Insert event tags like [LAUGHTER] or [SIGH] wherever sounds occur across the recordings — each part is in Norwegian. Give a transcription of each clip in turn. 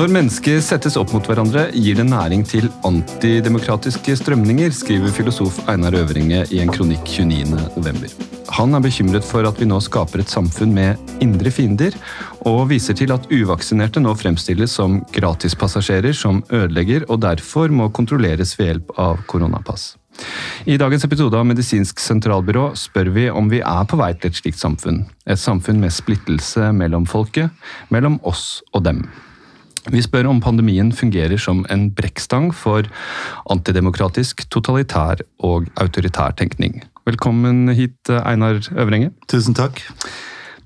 Når mennesker settes opp mot hverandre, gir det næring til antidemokratiske strømninger, skriver filosof Einar Øvringe i en kronikk 29.11. Han er bekymret for at vi nå skaper et samfunn med indre fiender, og viser til at uvaksinerte nå fremstilles som gratispassasjerer som ødelegger, og derfor må kontrolleres ved hjelp av koronapass. I dagens episode av Medisinsk sentralbyrå spør vi om vi er på vei til et slikt samfunn. Et samfunn med splittelse mellom folket, mellom oss og dem. Vi spør om pandemien fungerer som en brekkstang for antidemokratisk, totalitær og autoritær tenkning. Velkommen hit, Einar Øvrenge. Tusen takk.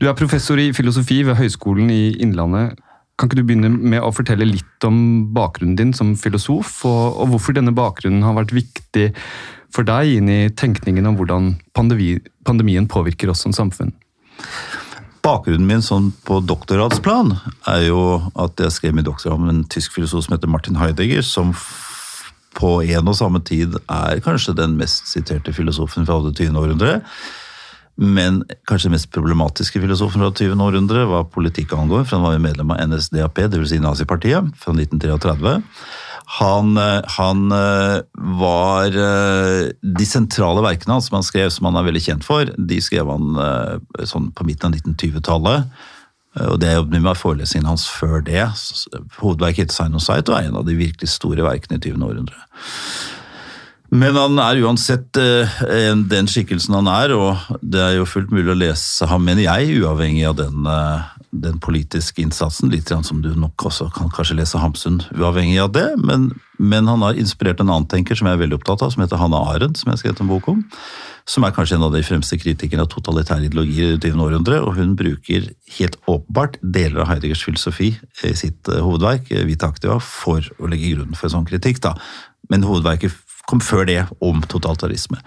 Du er professor i filosofi ved Høgskolen i Innlandet. Kan ikke du begynne med å fortelle litt om bakgrunnen din som filosof, og, og hvorfor denne bakgrunnen har vært viktig for deg inn i tenkningen om hvordan pandemi, pandemien påvirker oss som samfunn? Bakgrunnen min sånn på doktorgradsplan er jo at jeg skrev min doktorgrad om en tysk filosof som heter Martin Heidegger, som på en og samme tid er kanskje den mest siterte filosofen fra det 20. århundre. Men kanskje den mest problematiske filosofen fra 20. århundre var politikk angår, for han var jo medlem av NSDAP, dvs. Si Nazipartiet, fra 1933. Han, eh, han, eh, var eh, De sentrale verkene hans som han skrev, som han er veldig kjent for, de skrev han sånn på midten av 1920-tallet. Og det jobbet med forelesningen hans før det. Hovedverket heter Sign of Sight og er en av de virkelig store verkene i 20. århundre. Men han er uansett den skikkelsen han er, og det er jo fullt mulig å lese ham, mener jeg, uavhengig av den, den politiske innsatsen. Litt som du nok også kan kanskje lese Hamsun uavhengig av det. Men, men, han har inspirert en annen tenker som jeg er veldig opptatt av, som heter Hanna Arendt, som jeg har skrevet en bok om. Som er kanskje en av de fremste kritikerne av totalitære ideologier i det 20. århundre. Og hun bruker helt åpenbart deler av Heideggers filosofi i sitt eh, hovedverk, Vita Activa, for å legge grunnen for en sånn kritikk. da. Men hovedverket kom før det om totalitarisme.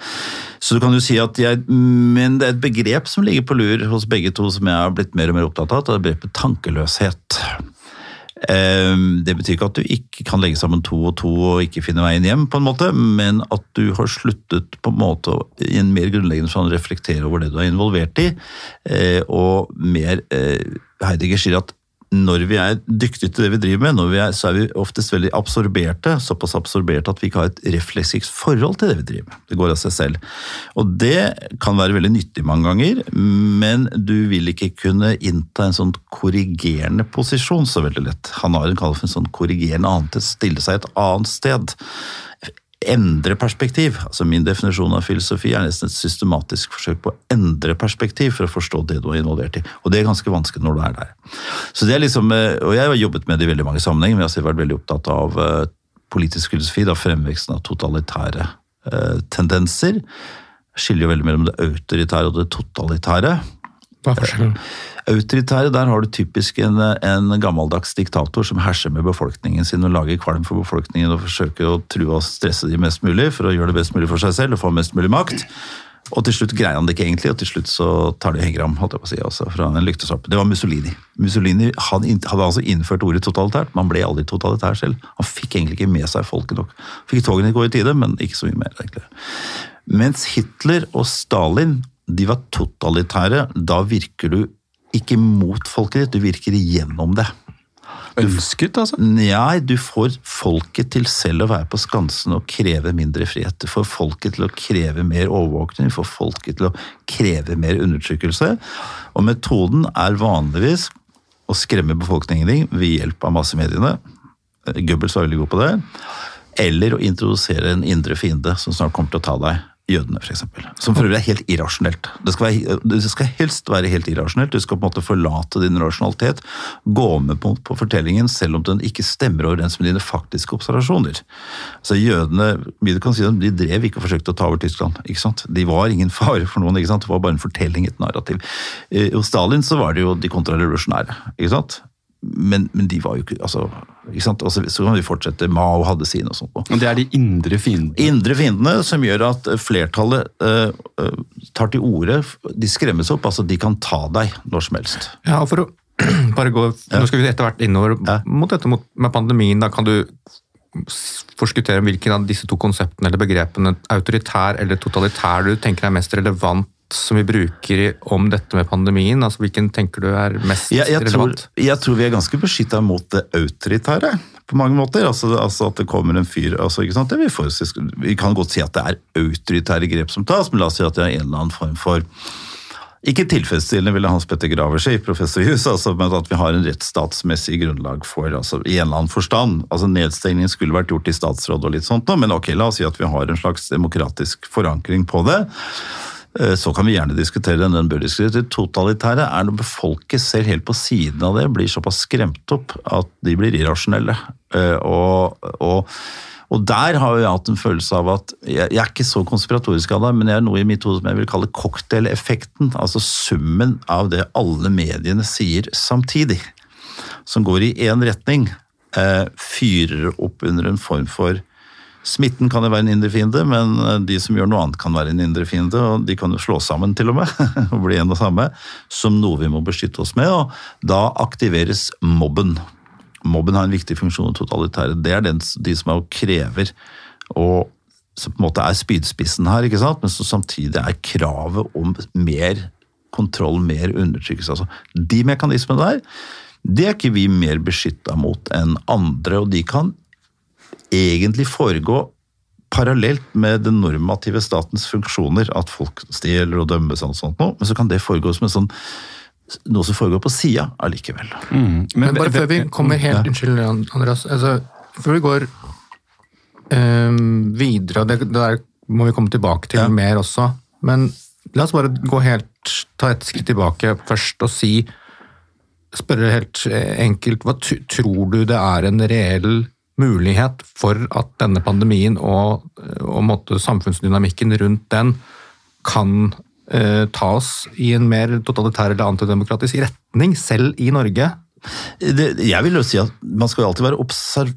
Så du kan jo si at jeg, Men det er et begrep som ligger på lur hos begge to, som jeg har blitt mer og mer opptatt av. Det er begrepet tankeløshet. Ehm, det betyr ikke at du ikke kan legge sammen to og to og ikke finne veien hjem, på en måte, men at du har sluttet på en måte i en mer grunnleggende sånn reflektere over det du er involvert i, eh, og mer eh, Heidegger sier at når vi er dyktige til det vi driver med, er, så er vi oftest veldig absorberte. Såpass absorberte at vi ikke har et refleksivt forhold til det vi driver med. Det går av seg selv. Og det kan være veldig nyttig mange ganger, men du vil ikke kunne innta en sånn korrigerende posisjon så veldig lett. Han har en kall for en sånn korrigerende annet, stille seg et annet sted endre perspektiv. Altså Min definisjon av filosofi er nesten et systematisk forsøk på å endre perspektiv for å forstå det du er involvert i. Og det er ganske vanskelig når du er der. Så det er liksom, eh, Og jeg har jobbet med det i veldig mange sammenhenger, men jeg har vært veldig opptatt av eh, politisk filosofi, da fremveksten av totalitære eh, tendenser. Skiller jo veldig mellom det autoritære og det totalitære. Hva er forskjellen? Autoritære, der har du typisk en, en, gammeldags diktator som herser med befolkningen sin og lager kvalm for befolkningen og forsøker å true og stresse de mest mulig for å gjøre det best mulig for seg selv og få mest mulig makt. Og til slutt greier han det ikke egentlig, og til slutt så tar de hengram holdt jeg på å si, også, fra en lyktestolpe. Det var Mussolini. Mussolini hadde, hadde altså innført ordet totalitært, men han ble aldri totalitær selv. Han fikk egentlig ikke med seg folket nok. Fikk togene gå i tide, men ikke så mye mer, egentlig. Mens Hitler og Stalin de var totalitære. Da virker du ikke mot folket ditt, du virker igjennom det. Ønsket, altså? Nei, du får folket til selv å være på skansen og kreve mindre frihet. Du får folket til å kreve mer overvåkning, du får folket til å kreve mer undertrykkelse. Og metoden er vanligvis å skremme befolkningen din ved hjelp av massemediene. Goebbels var veldig god på det. Eller å introdusere en indre fiende som snart kommer til å ta deg jødene, f.eks. Som for øvrig er helt irrasjonelt. Det skal, være, det skal, helst være helt irrasjonelt. Du skal på en måte forlate din rasjonalitet, gå med på, på fortellingen selv om den ikke stemmer overens med dine faktiske observasjoner. Så Jødene vi kan si dem, de drev ikke og forsøkte å ta over Tyskland. ikke sant? De var ingen fare for noen. ikke sant? Det var bare en fortelling, et narrativ. Eh, hos Stalin så var det jo de kontrarevolusjonære. ikke sant? men, men, de var jo ikke altså, ikke sant? Altså, så kan vi fortsette. Mao hadde sine og sånt. Og det er de indre fiendene? Indre fiendene som gjør at flertallet uh, tar til orde. De skremmes opp. altså De kan ta deg når som helst. Ja, for å [CLEARS THROAT] bare gå, ja. Nå skal vi etter hvert innover ja. mot dette med pandemien. da Kan du forskuttere hvilken av disse to konseptene eller begrepene, autoritær eller totalitær, du tenker er mest relevant som vi bruker om dette med pandemien? Altså, Hvilken tenker du er mest jeg, jeg tror, relevant? jeg tror vi er ganske beskytta mot det autoritære på mange måter. Altså, altså At det kommer en fyr altså, vi, får, vi kan godt si at det er autoritære grep som tas, men la oss si at det er en eller annen form for ikke tilfredsstillende, ville Hans Petter Graver si, professor hus, altså, men at vi har en rettsstatsmessig grunnlag for, altså, i en eller annen forstand. Altså, Nedstengning skulle vært gjort i statsråd og litt sånt, men ok, la oss si at vi har en slags demokratisk forankring på det. Eh, Så kan vi gjerne diskutere den, den bør diskuteres. Det totalitære er når befolket ser helt på siden av det, blir såpass skremt opp at de blir irrasjonelle. Eh, Og, og, og der har jeg hatt en følelse av at jeg, jeg er ikke så konspiratorisk av det, men jeg er noe i mitt hode som jeg vil kalle cocktaileffekten. Altså summen av det alle mediene sier samtidig, som går i én retning, eh, fyrer opp under en form for Smitten kan jo være en indre fiende, men eh, de som gjør noe annet kan være en indre fiende, og de kan jo slå sammen til og med, [LAUGHS] og bli en og samme, som noe vi må beskytte oss med, og da aktiveres mobben. Mobben har en viktig funksjon i totalitære. Det er den, de som er og krever, og som på en måte er spydspissen her, ikke sant? men som samtidig er kravet om mer kontroll, mer undertrykkelse. Altså, de mekanismene der, det er ikke vi mer beskytta mot enn andre, og de kan egentlig foregå parallelt med den normative statens funksjoner, at folk stjeler og dømmes og sånt noe, men så kan det foregå som en sånn noe som foregår på sida allikevel. Mm. Men bare før vi kommer helt Ja. Unnskyld, Andreas. Altså, før vi går um, videre, og det, det der må vi komme tilbake til Ja. mer også, men la oss bare gå helt, ta et skritt tilbake først og si Spørre helt eh, enkelt, hva tror du det er en reell mulighet for at denne pandemien og, og samfunnsdynamikken rundt den kan eh, tas i en mer totalitær eller antidemokratisk retning, selv i Norge? Det, jeg vil jo si at man skal alltid være observ...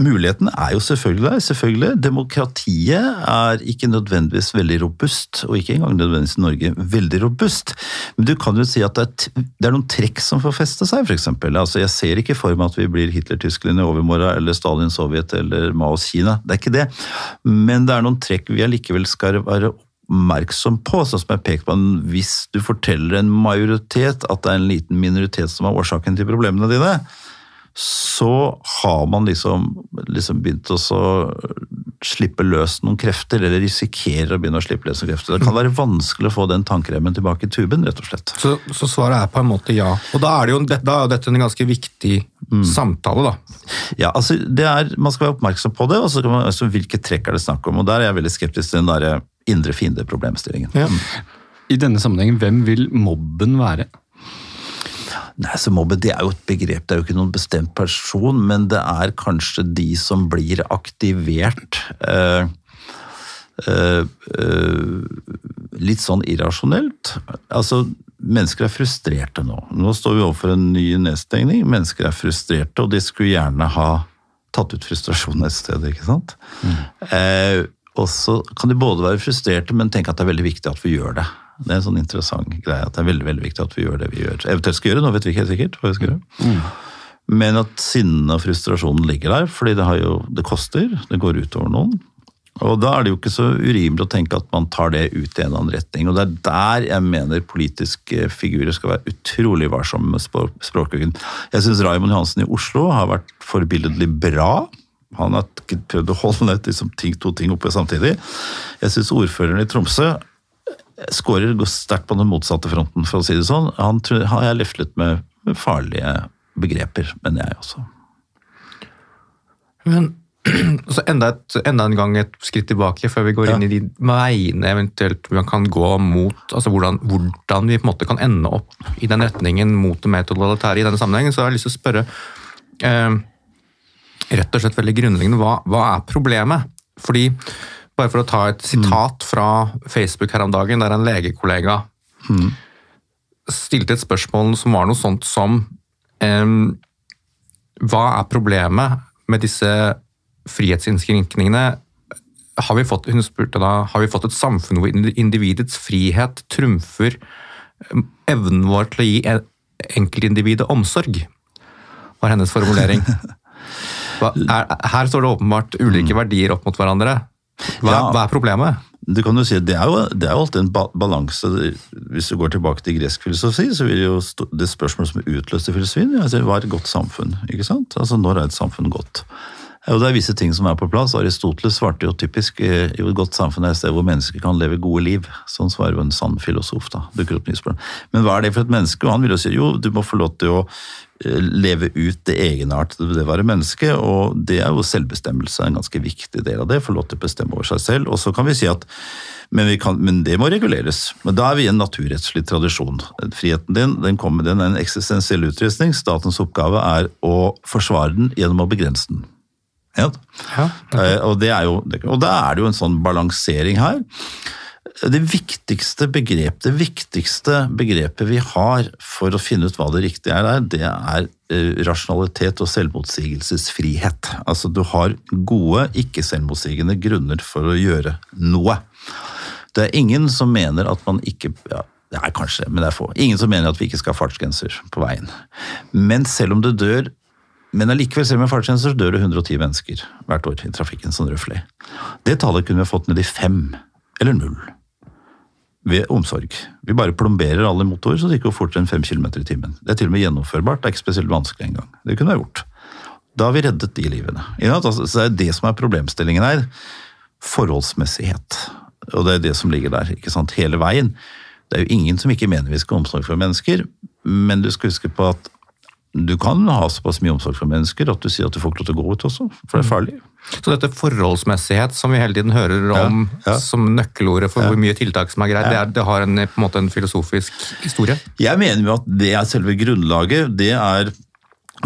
Muligheten er jo selvfølgelig der. selvfølgelig. Demokratiet er ikke nødvendigvis veldig robust, og ikke engang nødvendigvis i Norge veldig robust. Men du kan jo si at det er, noen trekk som får feste seg, f.eks. Altså, jeg ser ikke for meg at vi blir Hitler-Tyskland i overmorgen, eller Stalin-Sovjet eller Maos-Kina. Det er ikke det. Men det er noen trekk vi allikevel skal være oppmerksom på, sånn som jeg peker på, hvis du forteller en majoritet at det er en liten minoritet som er årsaken til problemene dine, så har man liksom, liksom begynt å slippe løs noen krefter, eller risikerer å begynne å slippe løs noen krefter. Det kan være vanskelig å få den tankremmen tilbake i tuben, rett og slett. Så, så svaret er på en måte ja. Og da er, det jo, da er dette en ganske viktig samtale, da. Ja, altså, det er, Man skal være oppmerksom på det, og så kan man, altså, hvilke trekk er det snakk om. og Der er jeg veldig skeptisk til den der indre fiende-problemstillingen. Ja. I denne sammenhengen, hvem vil mobben være? Nei, så Mobbe det er jo et begrep, det er jo ikke noen bestemt person, men det er kanskje de som blir aktivert eh, eh, eh, litt sånn irrasjonelt. Altså, mennesker er frustrerte nå. Nå står vi overfor en ny nedstengning. Mennesker er frustrerte, og de skulle gjerne ha tatt ut frustrasjonen et sted, ikke sant? Eh, og så kan de både være frustrerte, men tenke at det er veldig viktig at vi gjør det. Det er en sånn interessant greie at det er veldig veldig viktig at vi gjør det vi gjør. Eventuelt skal gjøre, nå vet vi ikke helt sikkert hva vi skal gjøre. Men at sinnet og frustrasjonen ligger der, fordi det, har jo, det koster, det går utover noen. Og da er det jo ikke så urimelig å tenke at man tar det ut i en eller annen retning. Og det er der jeg mener politiske figurer skal være utrolig varsomme med språk- språkbruken. Jeg syns Raymond Johansen i Oslo har vært forbilledlig bra. Han har prøvd å holde liksom, ting, to ting oppe samtidig. Jeg syns ordføreren i Tromsø skårer sterkt på den motsatte fronten, for å si det sånn. Han tror, har jeg leflet med med farlige begreper, men jeg også. Men [CLEARS THROAT] så enda, et, enda en gang et skritt tilbake før vi går Ja. inn i de veiene eventuelt man kan gå mot altså hvordan, hvordan vi på en måte kan ende opp i den retningen mot det mer totalitære i denne sammenhengen, så har jeg lyst til å spørre eh, rett og slett veldig grunnleggende hva, hva er problemet? Fordi, bare for å ta et sitat fra Facebook her om dagen, der en legekollega stilte et spørsmål som var noe sånt som um, Hva er problemet med disse frihetsinnskrenkningene? Har vi fått, hun spurte da, har vi fått et samfunn hvor individets frihet trumfer evnen vår til å gi en- enkeltindividet omsorg? var hennes formulering. [LAUGHS] Er, her står det åpenbart ulike verdier opp mot hverandre. Hva, Ja. hva er problemet? Du kan jo si, Det er jo, det er jo alltid en balanse. Hvis du går tilbake til gresk filosofi, så vil jo det spørsmålet som utløste filosofien, altså, hva er et godt samfunn? ikke sant? Altså, Når er et samfunn godt? Og Det er visse ting som er på plass. Aristoteles svarte jo typisk eh, jo et godt samfunn er et sted hvor mennesker kan leve gode liv. Sånn svarer jo en sann filosof. da, dukker opp nye spørsmål. Men hva er det for et menneske? Og han vil jo si jo, du må få lov til å leve ut det egenartede det å være menneske, og det er jo selvbestemmelse en ganske viktig del av det. Få lov til å bestemme over seg selv. Og så kan vi si at men, vi kan, men det må reguleres. Men da er vi i en naturrettslig tradisjon. Friheten din den kommer, den er en eksistensiell utrustning. Statens oppgave er å forsvare den gjennom å begrense den. Ja. Ja. okay. Og, det er jo, og da er det jo en sånn balansering her. Det viktigste begrep, det viktigste begrepet vi har for å finne ut hva det riktige er, det er eh, rasjonalitet og selvmotsigelsesfrihet. Altså du har gode, ikke-selvmotsigende grunner for å gjøre noe. Det er ingen som mener at man ikke ja, det er kanskje, men det er få. Ingen som mener at vi ikke skal ha fartsgrenser på veien. Men selv om det dør men allikevel, selv med fartsgrenser, dør det 110 mennesker hvert år i trafikken. sånn røffelig. Det tallet kunne vi fått ned i fem, eller null, ved omsorg. Vi bare plomberer alle motorer, så det ikke går fortere enn fem km i timen. Det er til og med gjennomførbart, det er ikke spesielt vanskelig engang. Det kunne vi gjort. Da har vi reddet de livene. Altså, så det er det som er problemstillingen her. Forholdsmessighet. Og det er det som ligger der, ikke sant, hele veien. Det er jo ingen som ikke mener vi skal ha omsorg for mennesker, men du skal huske på at du kan ha såpass mye omsorg for mennesker at du sier at du får ikke lov til å gå ut også, for det er farlig. Så dette forholdsmessighet som vi hele tiden hører om Ja, ja. som nøkkelordet for hvor mye tiltak som er greit, det, er, det har en, på en måte en filosofisk historie? Jeg mener jo at det er selve grunnlaget. Det er,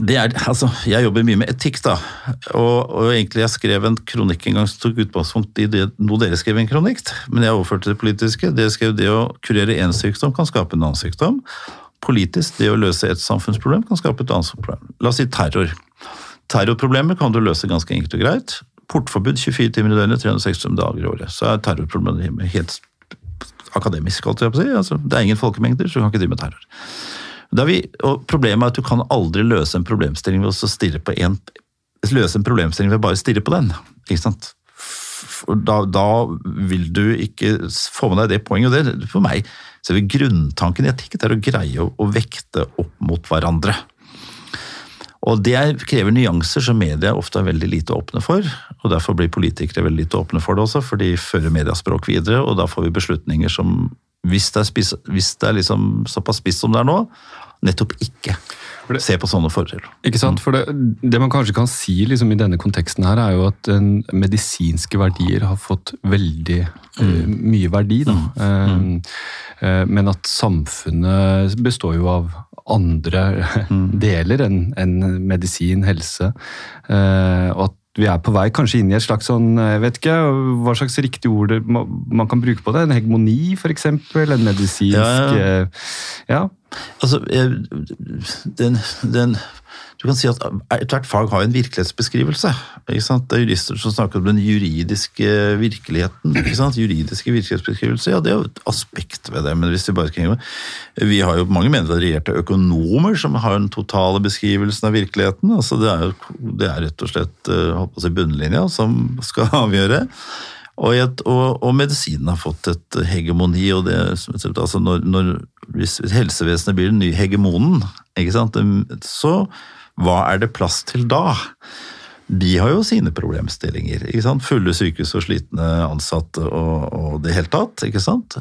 det er altså, Jeg jobber mye med etikk, da. Og, og egentlig jeg skrev en kronikk en gang som tok utgangspunkt i det nå dere skrev en kronikk, men jeg overførte det politiske. Dere skrev det å kurere én sykdom kan skape en annen sykdom. Politisk, det å løse et samfunnsproblem kan skape et annet problem. La oss si terror. Terrorproblemet kan du løse ganske enkelt og greit. Portforbud 24 timer i døgnet, 365 dager i året. Så er terrorproblemet helt akademisk, alt jeg på å si. Altså, det er ingen folkemengder, så du kan ikke drive med terror. Er vi, problemet er at du kan aldri løse en problemstilling ved å stirre på en, løse en problemstilling ved bare stirre på den. Ikke sant? Da, da vil du ikke få med deg det poenget. og det For meg så er grunntanken i etikk å greie å, å vekte opp mot hverandre. Og det er, krever nyanser som media ofte er veldig lite åpne for. og Derfor blir politikere veldig lite åpne for det også, for de fører mediaspråk videre. Og da får vi beslutninger som, hvis det er, spiss, hvis det er liksom såpass spiss som det er nå, nettopp ikke det- se på sånne forhold. Ikke sant? For det, det man kanskje kan si liksom, i denne konteksten her, er jo at den medisinske verdier har fått veldig eh, mye verdi. Da. Eh, eh, men at samfunnet består jo av andre [LAUGHS] deler enn en medisin, helse. eh, og at vi er på vei kanskje inn i et slags sånn, jeg vet ikke hva slags riktig ord det- man kan bruke på det. En hegemoni, f.eks. En medisinsk Ja, ja. eh, ja. Altså, den, den, du kan si at ethvert fag har en virkelighetsbeskrivelse. Det er jurister som snakker om den juridiske virkeligheten. Ikke sant? Juridiske virkelighetsbeskrivelse, ja, det er jo et aspekt ved det. Men hvis vi bare skal Vi har jo mange menedrierte økonomer som har den totale beskrivelsen av virkeligheten. altså Det er, jo, det er rett og slett eh, si bunnlinja som skal avgjøre. Og, et, og, og medisinen har fått et hegemoni. og det, altså når, når, Hvis helsevesenet blir den nye hegemonen, sant? så hva er det plass til da? De har jo sine problemstillinger. Fulle sykehus og slitne ansatte og, og det hele tatt. ikke sant?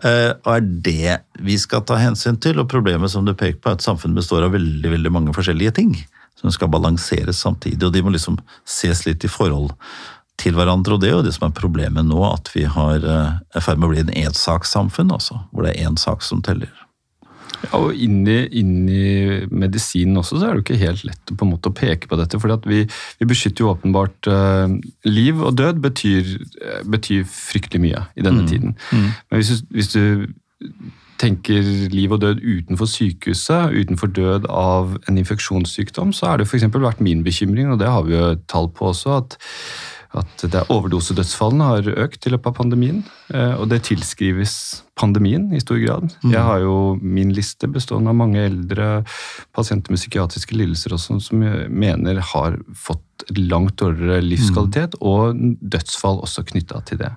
Eh, og er det vi skal ta hensyn til? Og problemet som du peker på, er at samfunnet består av veldig, veldig mange forskjellige ting som skal balanseres samtidig, og de må liksom ses litt i forhold til hverandre. Og det er jo det som er problemet nå, at vi har, eh, er i ferd med å bli en ensakssamfunn, altså, hvor det er én sak som teller. Ja, og inn i, inn i medisinen også, så er det jo ikke helt lett på en måte å peke på dette. For vi, vi beskytter jo åpenbart uh, Liv og død betyr, eh, betyr fryktelig mye i denne tiden. Men hvis du, hvis du tenker liv og død utenfor sykehuset, utenfor død av en infeksjonssykdom, så er det f.eks. vært min bekymring, og det har vi jo et tall på også, at at det er overdosedødsfallene har økt i løpet av pandemien. eh, Og det tilskrives pandemien i stor grad. Mm. Jeg har jo min liste bestående av mange eldre pasienter med psykiatriske lidelser også, som jeg mener har fått langt dårligere livskvalitet, Mm. og dødsfall også knytta til det.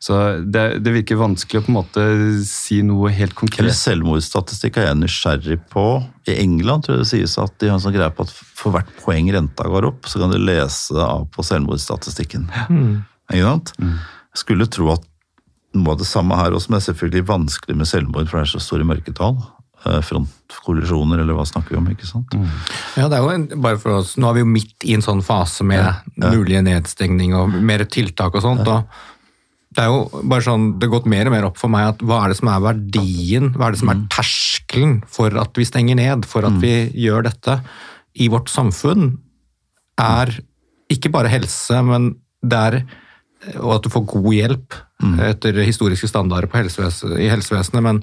Så det, det virker vanskelig å på en måte si noe helt Eller konkret. selvmordsstatistikk er jeg nysgjerrig på. I England tror jeg det sies at de har en sånn greie på at for hvert poeng renta går opp, så kan du lese av på selvmordsstatistikken. Ikke sant? Jeg skulle tro at noe av det samme her også, men det er selvfølgelig vanskelig med selvmord, for det er så store mørketall. Eh, Frontkollisjoner, eller hva snakker vi om, ikke sant? Ja, det er jo en, bare for oss, Nå er vi jo midt i en sånn fase med mulige nedstengning og mer tiltak og sånt. og det er jo bare sånn, det har gått mer og mer opp for meg at hva er det som er verdien, hva er det som er terskelen for at vi stenger ned, for at vi gjør dette i vårt samfunn, er ikke bare helse, men det er og at du får god hjelp etter historiske standarder på helseves i helsevesenet, men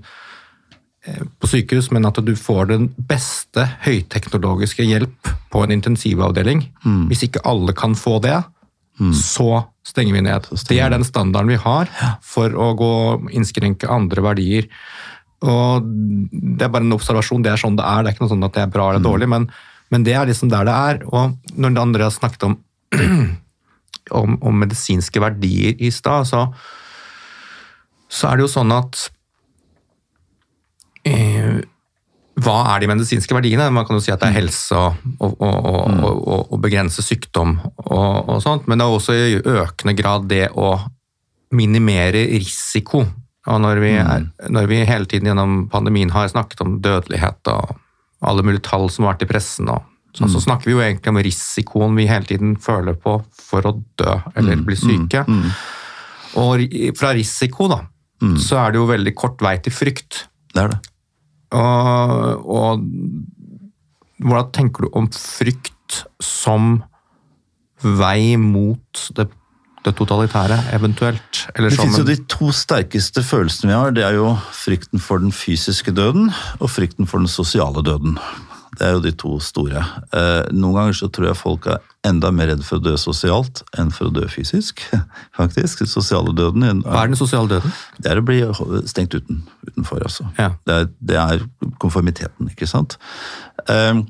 på sykehus, men at du får den beste høyteknologiske hjelp på en intensivavdeling. Hvis ikke alle kan få det, så stenger vi ned. Det er den standarden vi har for å gå innskrenke andre verdier. Og Det er bare en observasjon, det er sånn det er. Det er ikke noe sånn at det er bra eller dårlig, men, men det er liksom der det er. Og når Andreas snakket om, [CLEARS THROAT] om, om medisinske verdier i stad, så, så er det jo sånn at eh, hva er de medisinske verdiene? Man kan jo si at det er helse og, og, og, og, og, begrense sykdom og, og sånt, men det er også i økende grad det å minimere risiko. Og når vi, er, når vi hele tiden gjennom pandemien har snakket om dødelighet og alle mulige tall som har vært i pressen, og, så, så snakker vi jo egentlig om risikoen vi hele tiden føler på for å dø eller bli syke. Og fra risiko, da, så er det jo veldig kort vei til frykt. Det er det. Og, og hvordan tenker du om frykt som vei mot det, det totalitære, eventuelt? Eller Det finnes jo de to sterkeste følelsene vi har. Det er jo frykten for den fysiske døden og frykten for den sosiale døden. Det er jo de to store. Eh, Noen ganger så tror jeg folk er enda mer redd for å dø sosialt enn for å dø fysisk. [LAUGHS] faktisk. Sosiale døden Hva er den sosiale døden? det er å bli stengt uten, utenfor, altså. Ja. Det, er, det er konformiteten, ikke sant. Um,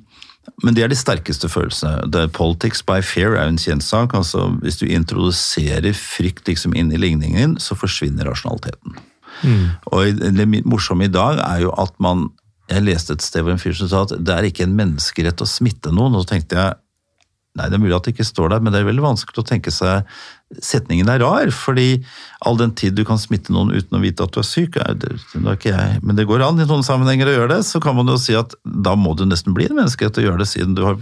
men det er de sterkeste følelsene. Er politics by fear er jo en kjent sak. Altså, hvis du introduserer frykt liksom inn i ligningen, så forsvinner rasjonaliteten. Og det morsomme i dag er jo at man Jeg leste et sted hvor en fyr som sa at det er ikke en menneskerett å smitte noen. Og så tenkte jeg Nei, det er mulig at det ikke står der, men det er veldig vanskelig å tenke seg Setningen er rar, fordi all den tid du kan smitte noen uten å vite at du er syk er det, det er ikke jeg, Men det går an i noen sammenhenger å gjøre det. Så kan man jo si at da må du nesten bli en menneskerett å gjøre det, siden du har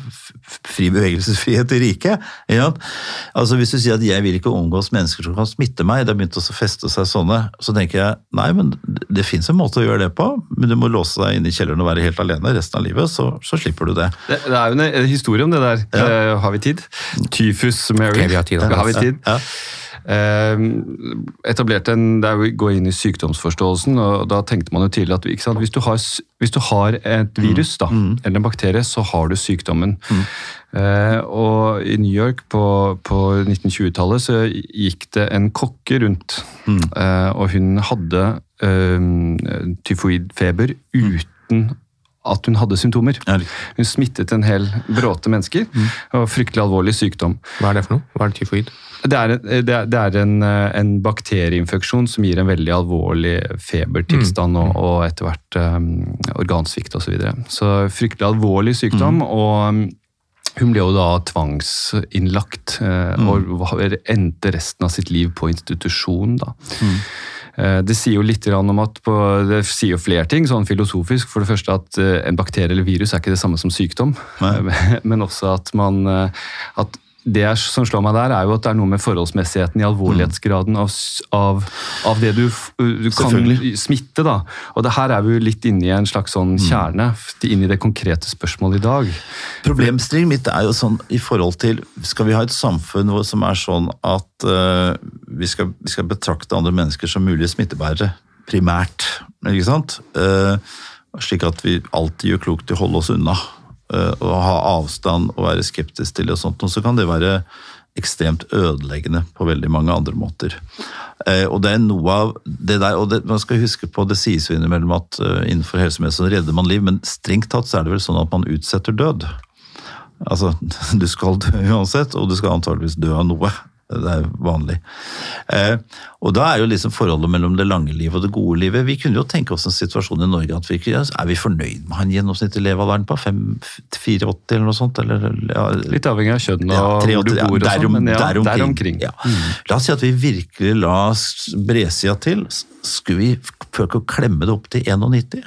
fri bevegelsesfrihet i riket. Ja. Altså Hvis du sier at jeg vil ikke omgås mennesker som kan smitte meg, det har begynt å feste seg sånne, så tenker jeg nei, men det, fins en måte å gjøre det på, men du må låse deg inne i kjelleren og være helt alene resten av livet, så, så slipper du det. Det, det er jo en, historie om det der. Eh, har vi tid? Tyfus Mary. Okay, vi har tid, Ja. Har vi tid? Ja. Eh, etablerte en, det er å gå inn i sykdomsforståelsen, og da tenkte man jo tidlig at sant, hvis, du har, hvis du har et virus da, eller en bakterie, så har du sykdommen. Eh, og i New York på, på 1920-tallet så gikk det en kokke rundt, eh, og hun hadde eh, tyfoidfeber uten at hun hadde symptomer. Hun smittet en hel bråte mennesker, og fryktelig alvorlig sykdom. Hva er det for noe? Hva er det tyfoid? Det er, det er, det er en, eh, en bakterieinfeksjon som gir en veldig alvorlig febertilstand og, og etter hvert um, organsvikt osv. Så, videre. så fryktelig alvorlig sykdom. og um, hun ble jo da tvangsinnlagt eh, og endte resten av sitt liv på institusjon. da. Eh, Det sier jo litt om at på, det sier jo flere ting, sånn filosofisk. For det første at eh, en bakterie eller virus er ikke det samme som sykdom. [LAUGHS] Men også at man eh, at det som slår meg der, er jo at det er noe med forholdsmessigheten i alvorlighetsgraden av, av, av det du, du kan smitte. da. Og det her er vi jo litt inne i en slags sånn kjerne, inn i det konkrete spørsmålet i dag. Problemstillingen mitt er jo sånn i forhold til Skal vi ha et samfunn hvor, som er sånn at uh, vi, skal, vi skal betrakte andre mennesker som mulige smittebærere, primært, ikke sant? Uh, slik at vi alltid gjør klokt i å holde oss unna. Eh, og ha avstand og være skeptisk til og sånt. Og så kan det være ekstremt ødeleggende på veldig mange andre måter. Eh, og det er noe av det der, og det, Man skal huske på, det sies jo innimellom at uh, innenfor helsemessig redder man liv, men strengt tatt så er det vel sånn at man utsetter død. Altså, [LAUGHS] du skal dø uansett, og du skal antageligvis dø av noe. Det er vanlig. Eh, og da er jo liksom forholdet mellom det lange livet og det gode livet Vi kunne jo tenke oss en situasjon i Norge at vi ikke Er vi fornøyd med han gjennomsnittlig levealderen på 5-84 eller noe sånt? Eller, ja, Litt avhengig av kjønn og ja, hvor du ja, bor og sånn, men ja, der omkring. Ja. La oss si at vi virkelig la bredsida til. Skulle vi prøve å klemme det opp til 91?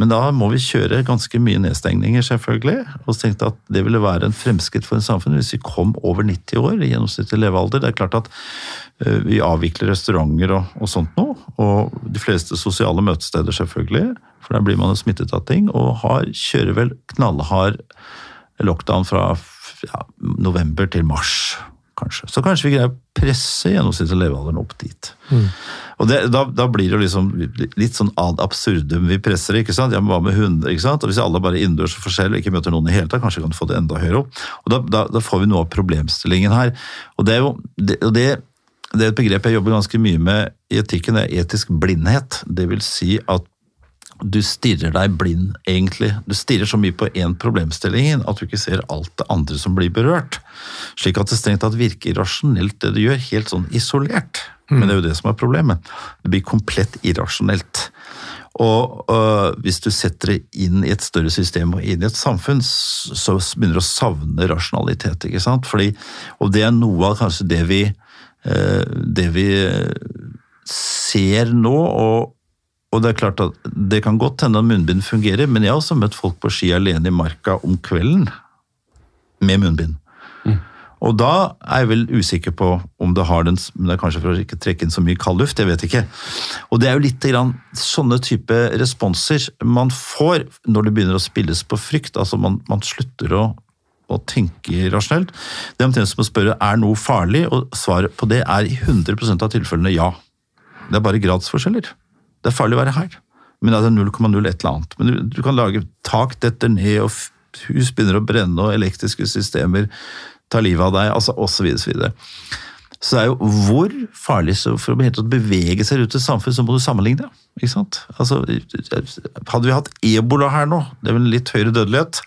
Men da må vi kjøre ganske mye nedstengninger, selvfølgelig. Og så tenkte jeg at det ville være en fremskritt for en samfunn hvis vi kom over 90 år i gjennomsnittlig levealder. Det er klart at eh, vi avvikler restauranter og, og sånt nå, og de fleste sosiale møtesteder selvfølgelig, for der blir man jo smittet av ting, og har, kjører vel knallhard lockdown fra ja, november til mars, kanskje. Så kanskje vi greier å presse gjennomsnittlig levealderen opp dit. Og det, da, da blir det jo liksom litt sånn ad absurdum vi presser, ikke sant? Ja, men hva med hunder, ikke sant? Og hvis alle bare innendørs og forskjellig og ikke møter noen i hele tatt, kanskje vi kan få det enda høyere opp. Og da, da, da får vi noe av problemstillingen her. Og det er jo det, det, det er et begrep jeg jobber ganske mye med i etikken, er etisk blindhet. Det vil si at du stirrer deg blind, egentlig. Du stirrer så mye på én problemstilling at du ikke ser alt det andre som blir berørt. Slik at det strengt tatt virker rasjonelt, det du gjør, helt sånn isolert. Men det er jo det som er problemet. Det blir komplett irrasjonelt. Og øh, hvis du setter det inn i et større system og inn i et samfunn, så begynner du å savne rasjonalitet. ikke sant? Fordi, og det er noe av kanskje det vi, øh, det vi øh, ser nå, og og det er klart at det kan godt hende at munnbind fungerer, men jeg har også møtt folk på ski alene i marka om kvelden med munnbind. Og da er jeg vel usikker på om det har den men Det er kanskje for å ikke trekke inn så mye kald luft, jeg vet ikke. Og det er jo litt grann sånne type responser man får når det begynner å spilles på frykt. Altså man, man slutter å, å tenke rasjonelt. Det er omtrent som å spørre er noe farlig, og svaret på det er i 100% av tilfellene ja. Det er bare gradsforskjeller. Det er farlig å være her. Men det er 0,0 et eller annet. Men du, du kan lage tak detter ned, og hus begynner å brenne, og elektriske systemer tar livet av deg, altså osv. Så, videre. så det er jo hvor farlig så for å helt bevege seg ut i samfunn, så må du sammenligne. ikke sant? Altså, hadde vi hatt ebola her nå, det er vel en litt høyere dødelighet,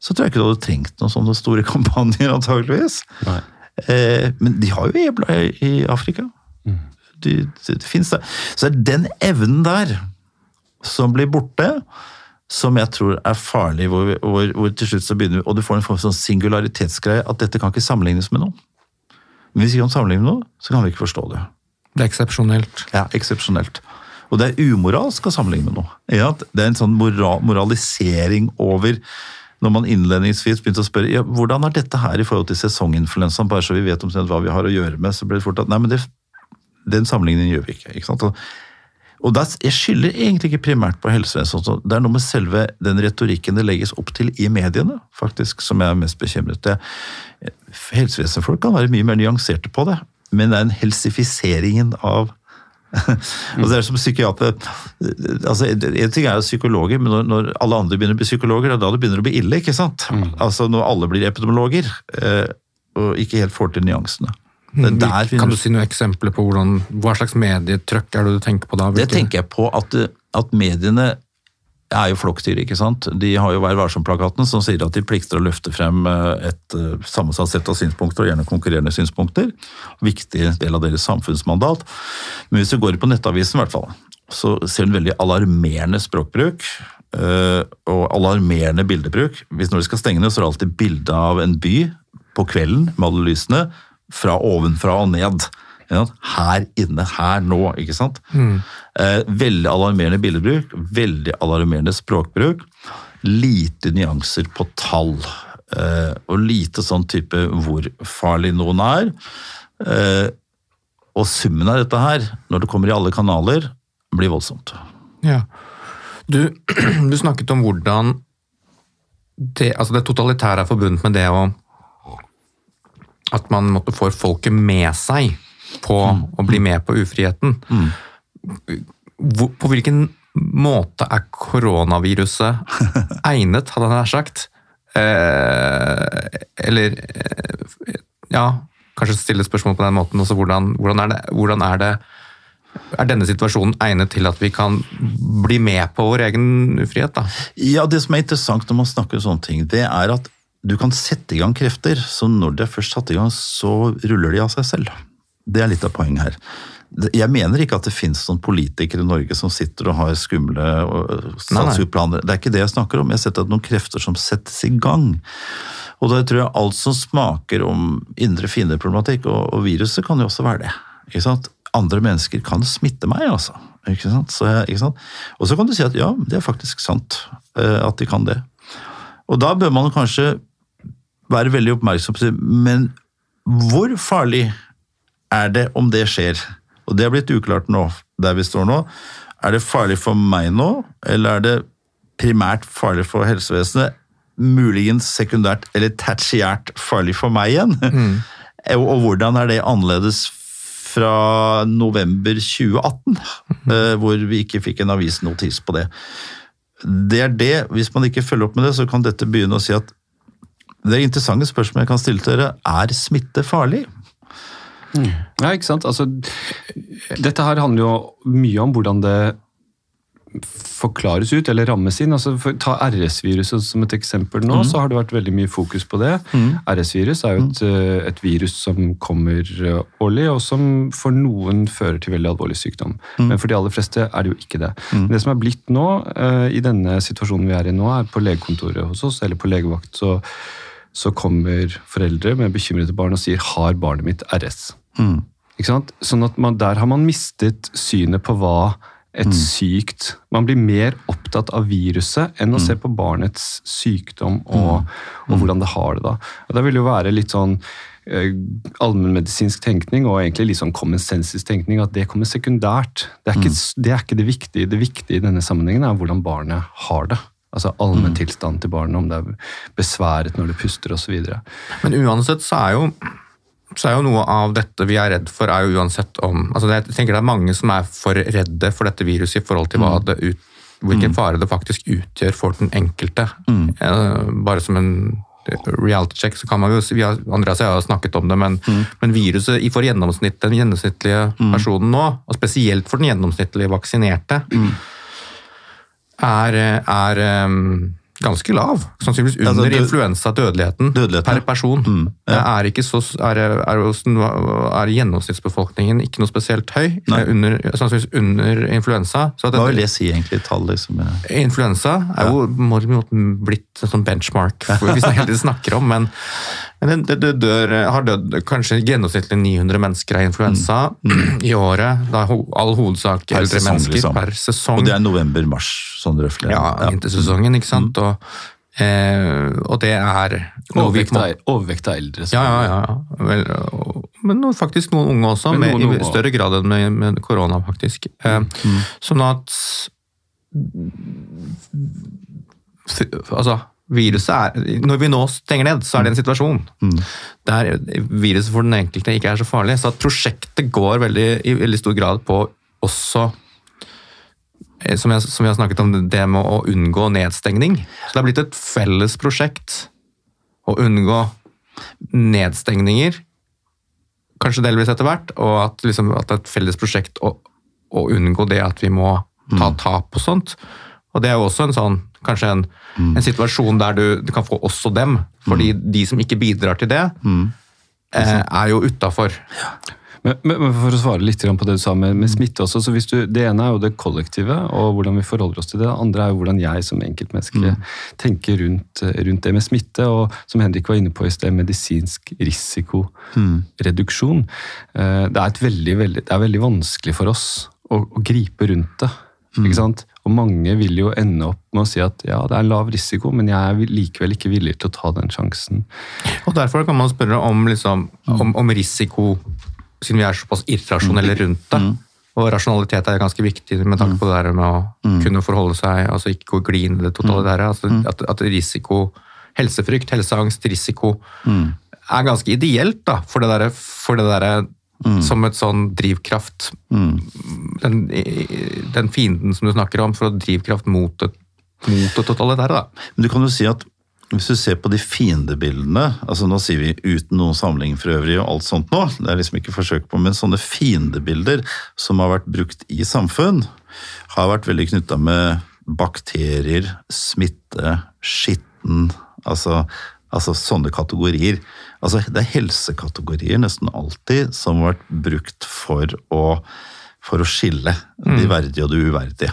så tror jeg ikke du hadde trengt noen sånne store [LAUGHS] kampanjer, antageligvis. Nei. Eh, men de har jo ebola i, i Afrika. De, de, det finnes der. Så det er den evnen der som blir borte, som jeg tror er farlig, hvor, vi, hvor, hvor til slutt så begynner vi, og du får en form for sånn singularitetsgreie, at dette kan ikke sammenlignes med noe. Men hvis vi kan sammenligne med noe, så kan vi ikke forstå det. Det er eksepsjonelt. Ja, eksepsjonelt. Og det er umoralsk å sammenligne med noe. Ja, det er en sånn moral, moralisering over når man innledningsvis begynte å spørre ja, hvordan er dette her i forhold til sesonginfluensaen, bare så vi vet omtrent hva vi har å gjøre med, så ble det fort at nei, men det, den sammenligningen gjør vi ikke. ikke sant? Og, og det, er- jeg skylder egentlig ikke primært på helsevesenet. Det er noe med selve den retorikken det legges opp til i mediene, faktisk, som jeg er mest bekymret. for. helsevesenfolk kan være mye mer nyanserte på det, men det er en helsifiseringen av [LAUGHS] altså det er som psykiater altså En ting er jo psykologer, men når, når alle andre begynner å bli psykologer, det er da det begynner å bli ille. ikke sant? Altså Når alle blir epidemiologer eh, og ikke helt får til nyansene. Det er der Kan du si noen eksempler på hvordan, hva slags medietrykk er det du tenker på da? Det tenker jeg på at, at mediene er jo flokkdyr, ikke sant. De har jo Vær varsom-plakaten som sier at de plikter å løfte frem eh, et eh, sammensatt sett av synspunkter, og gjerne konkurrerende synspunkter. Viktig del av deres samfunnsmandat. Men hvis du går på Nettavisen, i hvert fall, så ser du en veldig alarmerende språkbruk. eh, Og alarmerende bildebruk. Hvis Når de skal stenge ned, så er det alltid bilde av en by på kvelden med alle lysene, fra ovenfra og ned. Her inne, her nå, ikke sant? Eh, veldig alarmerende bildebruk, veldig alarmerende språkbruk. Lite nyanser på tall. Eh, og lite sånn type hvor farlig noen er. Eh, og summen av dette her, når det kommer i alle kanaler, blir voldsomt. Ja. Du, [CLEARS THROAT] du snakket om hvordan det, altså det totalitære er forbundet med det å At man måtte få folket med seg på å bli med på ufriheten. Mm. på hvilken måte er koronaviruset [LAUGHS] egnet, hadde jeg nær sagt? Eh, eller eh, Ja, kanskje stille spørsmål på den måten også, hvordan, hvordan, er det, hvordan er det er denne situasjonen egnet til at vi kan bli med på vår egen ufrihet? da? Ja, Det som er interessant når man snakker om sånne ting, det er at du kan sette i gang krefter, så når de er først satt i gang, så ruller de av seg selv. Det er litt av poenget her. Jeg mener ikke at det finnes noen politikere i Norge som sitter og har skumle statsutplaner. Det er ikke det jeg snakker om. Jeg har sett at noen krefter som settes i gang. Og da tror jeg alt som smaker om indre fiendeproblematikk, og, og viruset kan jo også være det. Ikke sant? Andre mennesker kan smitte meg, altså. Ikke sant? Så ikke sant? Og så kan du si at ja, det er faktisk sant at de kan det. Og da bør man kanskje være veldig oppmerksom på det. Men hvor farlig er det om det skjer? Og det er blitt uklart nå, der vi står nå. Er det farlig for meg nå, eller er det primært farlig for helsevesenet? Muligens sekundært eller tertiært farlig for meg igjen? Mm. [LAUGHS] Og hvordan er det annerledes fra november 2018, mm. hvor vi ikke fikk en avisnotis på det? Det er det. Hvis man ikke følger opp med det, så kan dette begynne å si at det interessante spørsmålet jeg kan stille til dere, er smitte farlig? Mm. Ja, ikke sant. Altså, dette her handler jo mye om hvordan det forklares ut eller rammes inn. Altså, for, ta RS-viruset som et eksempel nå, mm. så har det vært veldig mye fokus på det. Mm. RS-virus er jo et, mm. eh, et, virus som kommer eh, årlig, og som for noen fører til veldig alvorlig sykdom. Mm. Men for de aller fleste er det jo ikke det. Mm. Det som er blitt nå, uh, i denne situasjonen vi er i nå, er på legekontoret hos oss, eller på legevakt, så, så kommer foreldre med bekymrede barn og sier 'har barnet mitt RS'? Mm. Sånn at man, Der har man mistet synet på hva et mm. sykt Man blir mer opptatt av viruset enn å mm. se på barnets sykdom og, mm. og, hvordan det har det. da. Og Det vil jo være litt sånn uh, allmennmedisinsk tenkning og egentlig litt sånn common senses-tenkning at det kommer sekundært. Det er, ikke, mm. det er, ikke, det viktige. Det viktige i denne sammenhengen er hvordan barnet har det. Altså allmenntilstanden til barnet, om det er besværet når det puster osv. Men uansett så er jo så er jo noe av dette vi er redd for, er jo uansett om altså Jeg tenker det er mange som er for redde for dette viruset i forhold til mm. det ut, hvilken mm. fare det faktisk utgjør for den enkelte. Mm. Bare som en reality check, så kan man jo vi har, Andreas og jeg har snakket om det, men, mm. men viruset for gjennomsnitt, den gjennomsnittlige mm. personen nå, og spesielt for den gjennomsnittlige vaksinerte, mm. Er, er um, ganske lav. Sannsynligvis under altså, død, influensadødeligheten dødelighet, per person. Mm, ja. er, så, er, er, er, gjennomsnittsbefolkningen ikke noe spesielt høy. Under, sannsynligvis under influensa. Hva vil det si egentlig, tall? Liksom, ja. Influensa er jo ja. blitt en sånn benchmark for, vi hele tiden snakker om, men, men det, det dør, har dødd kanskje gjennomsnittlig 900 mennesker av influensa mm. Mm. [CLEARS THROAT] i året. Da all hovedsak eldre mennesker liksom. per sesong. Og det er november-mars, sånn røftlig. Ja, vintersesongen, ikke sant. Mm. Og, Eh, og det er Overvekt av, eldre. Ja, ja, ja. Vel, men faktisk noen unge også, med, noen i større grad enn med, med korona, faktisk. Eh, mm. Sånn at Altså, viruset er Når vi nå stenger ned, så er det en situasjon mm. der viruset for den enkelte ikke er så farlig. Så at prosjektet går veldig, i veldig stor grad på også Eh, som, jeg, som vi har snakket om, det med å unngå nedstengning. Så det har blitt et felles prosjekt å unngå nedstengninger, kanskje delvis etter hvert, og at, liksom, at det er et felles prosjekt å, å, unngå det at vi må ta mm. tap og sånt. Og det er jo også en sånn, kanskje en, mm. en situasjon der du, du, kan få også dem, fordi mm. de som ikke bidrar til det, mm. eh, er jo utafor. Ja. Men, men, For å svare litt på det du sa med, med smitte også. så du, Det ene er jo det kollektive og hvordan vi forholder oss til det. Det andre er jo hvordan jeg som enkeltmenneske mm. tenker rundt, rundt, det med smitte. Og som Henrik var inne på i sted, medisinsk risikoreduksjon. Mm. Det, er veldig, veldig, det er veldig vanskelig for oss å, å gripe rundt det. Mm. ikke sant? Og mange vil jo ende opp med å si at ja, det er lav risiko, men jeg er likevel ikke villig til å ta den sjansen. Og Derfor kan man spørre om, liksom, om, om risiko siden vi er såpass irrasjonelle mm. rundt det. Mm. Og rasjonalitet er ganske viktig med tanke på det der med å mm. kunne forholde seg, altså ikke gå gli inn i det totalitære. Altså at, at, risiko, helsefrykt, helseangst, risiko er ganske ideelt da, for det derre der, Mm. som et sånn drivkraft. Mm. Den, den, fienden som du snakker om, for å drivkraft mot det, mot det totalitære. Da. Men du kan jo si at hvis du ser på de fiendebildene altså Nå sier vi uten noen samling for øvrig og alt sånt nå, det er liksom ikke forsøk på, men sånne fiendebilder som har vært brukt i samfunn, har vært veldig knytta med bakterier, smitte, skitten Altså, altså sånne kategorier. Altså, det er helsekategorier nesten alltid som har vært brukt for å, for å skille de verdige og de uverdige.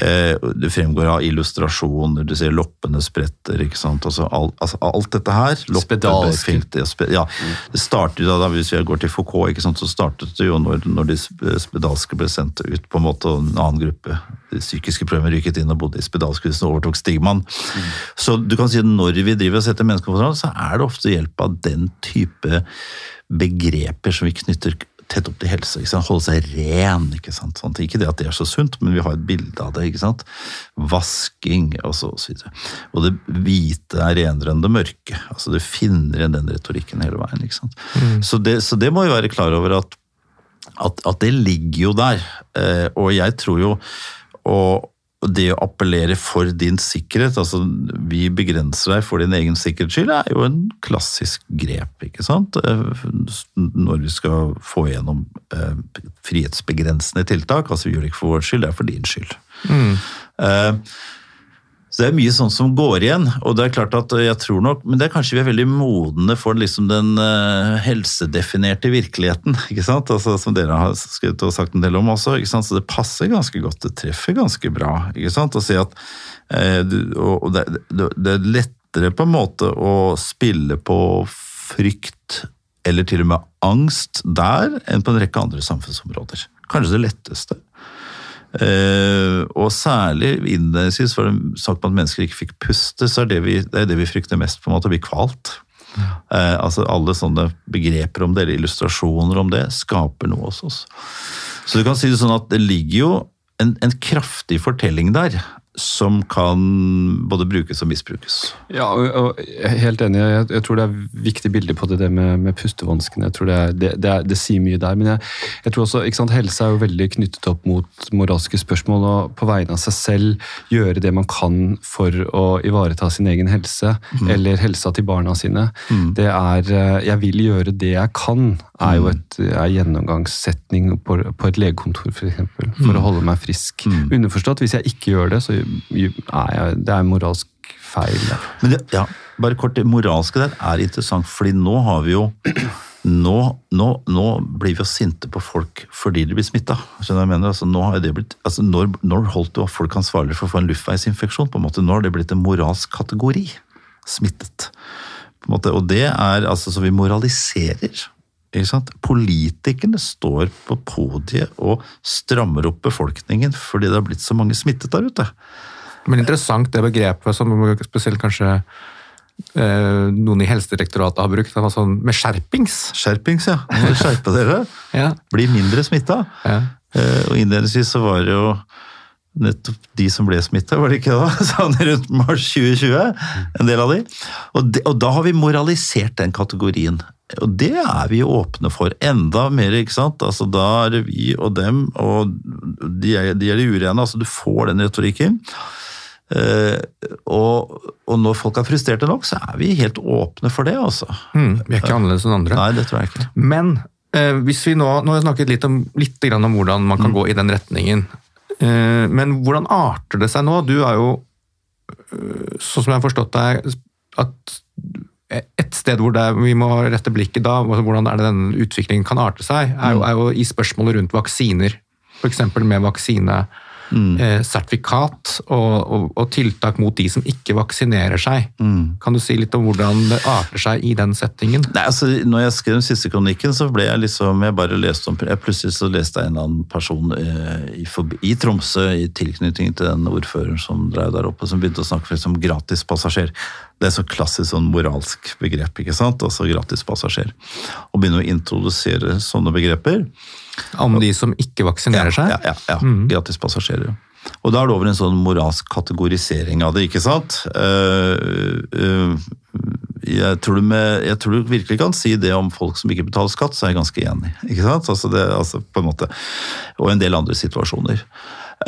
Eh, det fremgår av illustrasjoner, du ser loppene spretter, ikke sant. Altså, alt, altså, alt dette her. Spedalske. Spedalsk. ja, det startet da, Hvis vi går til Foucault, ikke sant, så startet det jo når, når de spedalske ble sendt ut, på en måte, og en annen gruppe de psykiske problemer rykket inn og bodde i spedalskhusene og overtok stigmaen. Så du kan si at når vi driver og setter mennesker på forhold, så er det ofte hjelp av den type begreper som vi knytter tett opp til helse. Ikke sant? Holde seg ren. Ikke sant? Sånn, ikke det at det er så sunt, men vi har et bilde av det. ikke sant? Vasking og så, og så videre. Og det hvite er renere enn det mørke. Altså Du finner igjen den retorikken hele veien. ikke sant? Så, det, så det må vi være klar over at, at, at det ligger jo der. Eh, og jeg tror jo og det å appellere for din sikkerhet, altså vi begrenser deg for din egen sikkerhets skyld, er jo en klassisk grep, ikke sant? Eh, Når vi skal få gjennom eh, frihetsbegrensende tiltak, altså vi gjør det ikke for vår skyld, det er for din skyld. Eh, Så det er mye sånt som går igjen, og det er klart at jeg tror nok, men det er kanskje vi er veldig modne for liksom den eh, helsedefinerte virkeligheten, [LAUGHS] ikke sant? Altså, som dere har skrevet og sagt en del om også, ikke sant? så det passer ganske godt, det treffer ganske bra, ikke sant? Å si at eh, og det, det er lettere på en måte å spille på frykt eller til og med angst der enn på en rekke andre samfunnsområder. Kanskje det letteste. Eh, og særlig innledningsvis var det sagt at mennesker ikke fikk puste, så er det vi, det er det vi frykter mest, på en måte, å bli kvalt. Eh, altså Alle sånne begreper om det, eller illustrasjoner om det, skaper noe hos oss. Så du kan si det sånn at det ligger jo en, en kraftig fortelling der, som kan både brukes og misbrukes. Ja, og, jeg er helt enig. Jeg, jeg tror det er viktig bilde på det, det med, med pustevanskene. Jeg tror det, er, det, det, er, det sier mye der. Men jeg, jeg tror også, ikke sant, helse er jo veldig knyttet opp mot moralske spørsmål. Og på vegne av seg selv gjøre det man kan for å ivareta sin egen helse, eller helsa til barna sine. Det er eh, 'jeg vil gjøre det jeg kan', er jo et er gjennomgangssetning på, på et legekontor, f.eks. For, eksempel, for å holde meg frisk. Underforstått, hvis jeg ikke gjør det, så er det er moralsk feil. Men det, ja, bare kort, det moralske der er interessant, fordi nå har vi jo [CLEARS THROAT] nå, nå, nå blir vi jo sinte på folk fordi de blir smitta. Skjønner jeg mener? Altså, nå det blitt, altså, når, når holdt du folk ansvarlig for å få en luftveisinfeksjon? på en måte? Nå har det blitt en moralsk kategori. Smittet. På en måte, og det er altså så vi moraliserer. Politikerne står på podiet og strammer opp befolkningen fordi det har blitt så mange smittet der ute. Men interessant det begrepet som spesielt kanskje eh, noen i Helsedirektoratet har brukt, sånn med skjerpings. Skjerpings, ja. Må dere skjerpe dere. [LAUGHS] Ja. Bli mindre smitta. Ja. Eh, Og innledningsvis så var det jo nettopp de som ble smitta, var det ikke da? [LAUGHS] Sånn rundt mars 2020, en del av de. Og, de. og da har vi moralisert den kategorien. Og det er vi åpne for. Enda mer, ikke sant. Altså Da er det vi og dem, og de er de, er de urene. Altså du får den retorikken. Uh, og, og når folk er frustrerte nok, så er vi helt åpne for det, altså. Mm, vi er ikke annerledes enn andre. Nei, det tror jeg ikke. Men uh, hvis vi nå, nå har jeg snakket litt om, litt grann om hvordan man kan gå i den retningen. Eh, men hvordan arter det seg nå? Du er jo, eh, sånn som jeg har forstått deg, at et sted hvor er- vi må rette blikket da, altså hvordan er det denne utviklingen kan arte seg, er jo, er jo i spørsmålet rundt vaksiner. F.eks. med vaksinesertifikat og, og, og tiltak mot de som ikke vaksinerer seg. Kan du si litt om hvordan det arter seg i den settingen? Nei, altså, når jeg skrev den siste kronikken, så ble jeg liksom Jeg bare leste om jeg Plutselig så leste jeg en eller annen person eh, i, forbi- i Tromsø i tilknytning til den ordføreren som drev der oppe, som begynte å snakke liksom gratis passasjer. Det er så klassisk sånn moralsk begrep, ikke sant? Altså gratis passasjer. Og begynne å introdusere sånne begreper. Om de som ikke vaksinerer seg? Ja, ja, ja. Gratis passasjerer. Og da er det over en sånn moralsk kategorisering av det, ikke sant? Eh, eh, jeg, tror du med, jeg tror du virkelig kan si det om folk som ikke betaler skatt, så er jeg ganske enig. ikke sant? Altså det, altså på en måte. Og en del andre situasjoner.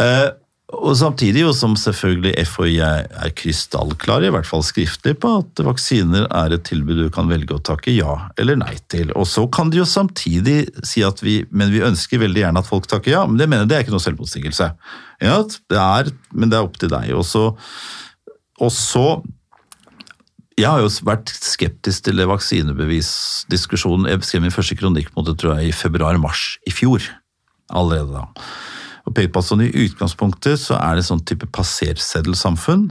Eh, Og samtidig jo som selvfølgelig FHI er, krystallklare, i hvert fall skriftlig, på at vaksiner er et tilbud du kan velge å takke ja eller nei til. Og så kan de jo samtidig si at vi men vi ønsker veldig gjerne at folk takker ja, men det mener det er ikke noe selvmotsigelse. Ja, det er, men det er opp til deg. Og så, og så jeg har jo vært skeptisk til vaksinebevisdiskusjonen. Jeg skrev min første kronikk mot det tror jeg, i februar-mars i fjor. Allerede da og peke på at sånn I utgangspunktet så er det sånn type passerseddelsamfunn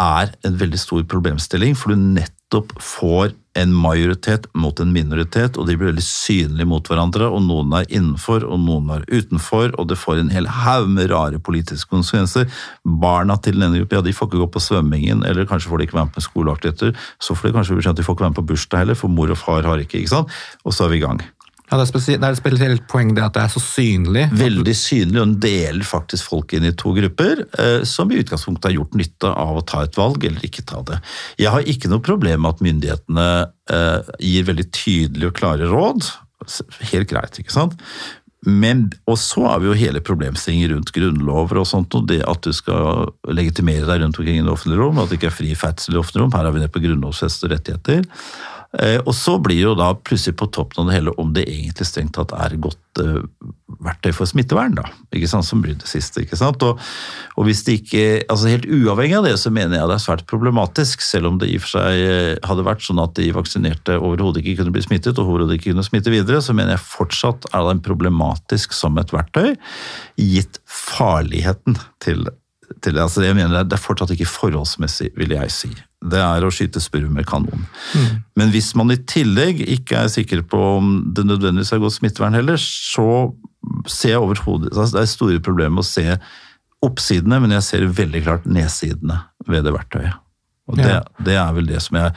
er en veldig stor problemstilling, for du nettopp får en majoritet mot en minoritet, og de blir veldig synlige mot hverandre, og noen er innenfor, og noen er utenfor, og det får en hel haug med rare politiske konsekvenser. Barna til denne gruppa, ja, de får ikke gå på svømmingen, eller kanskje får de ikke være med på skoleaktiviteter, så får de kanskje beskjed at de får ikke være med på bursdag heller, for mor og far har ikke, ikke sant? Og så er vi i gang. Ja, det, er spesielt, det er et spesielt poeng det at det er så synlig. Veldig synlig, og den deler faktisk folk inn i to grupper, eh, som i utgangspunktet har gjort nytte av å ta et valg eller ikke ta det. Jeg har ikke noe problem med at myndighetene eh, gir veldig tydelige og klare råd. Helt greit, ikke sant? Men, og så har vi jo hele problemstillingen rundt grunnlover og sånt, og det at du skal legitimere deg rundt omkring i det offentlige rom, at det ikke er fri ferdsel i det offentlige rom. Her er vi nede på grunnlovfestede rettigheter. Eh, og så blir det jo da plutselig på toppen av det hele om det egentlig strengt tatt er godt uh, verktøy for smittevern, da. Ikke sant, Som blir det siste. ikke sant? Og, og, hvis det ikke, altså Helt uavhengig av det, så mener jeg det er svært problematisk, selv om det i og for seg eh, hadde vært sånn at de vaksinerte overhodet ikke kunne bli smittet, og overhodet ikke kunne smitte videre, så mener jeg fortsatt er det problematisk som et verktøy, gitt farligheten til, til altså jeg mener Det er fortsatt ikke forholdsmessig, vil jeg si det er å skyte spurv med kanon. Mm. Men hvis man i tillegg ikke er sikker på om det nødvendigvis er godt smittevern heller, så ser jeg overhodet altså Det er store problemer med å se oppsidene, men jeg ser veldig klart nedsidene ved det verktøyet. Og det, ja. det er vel det som jeg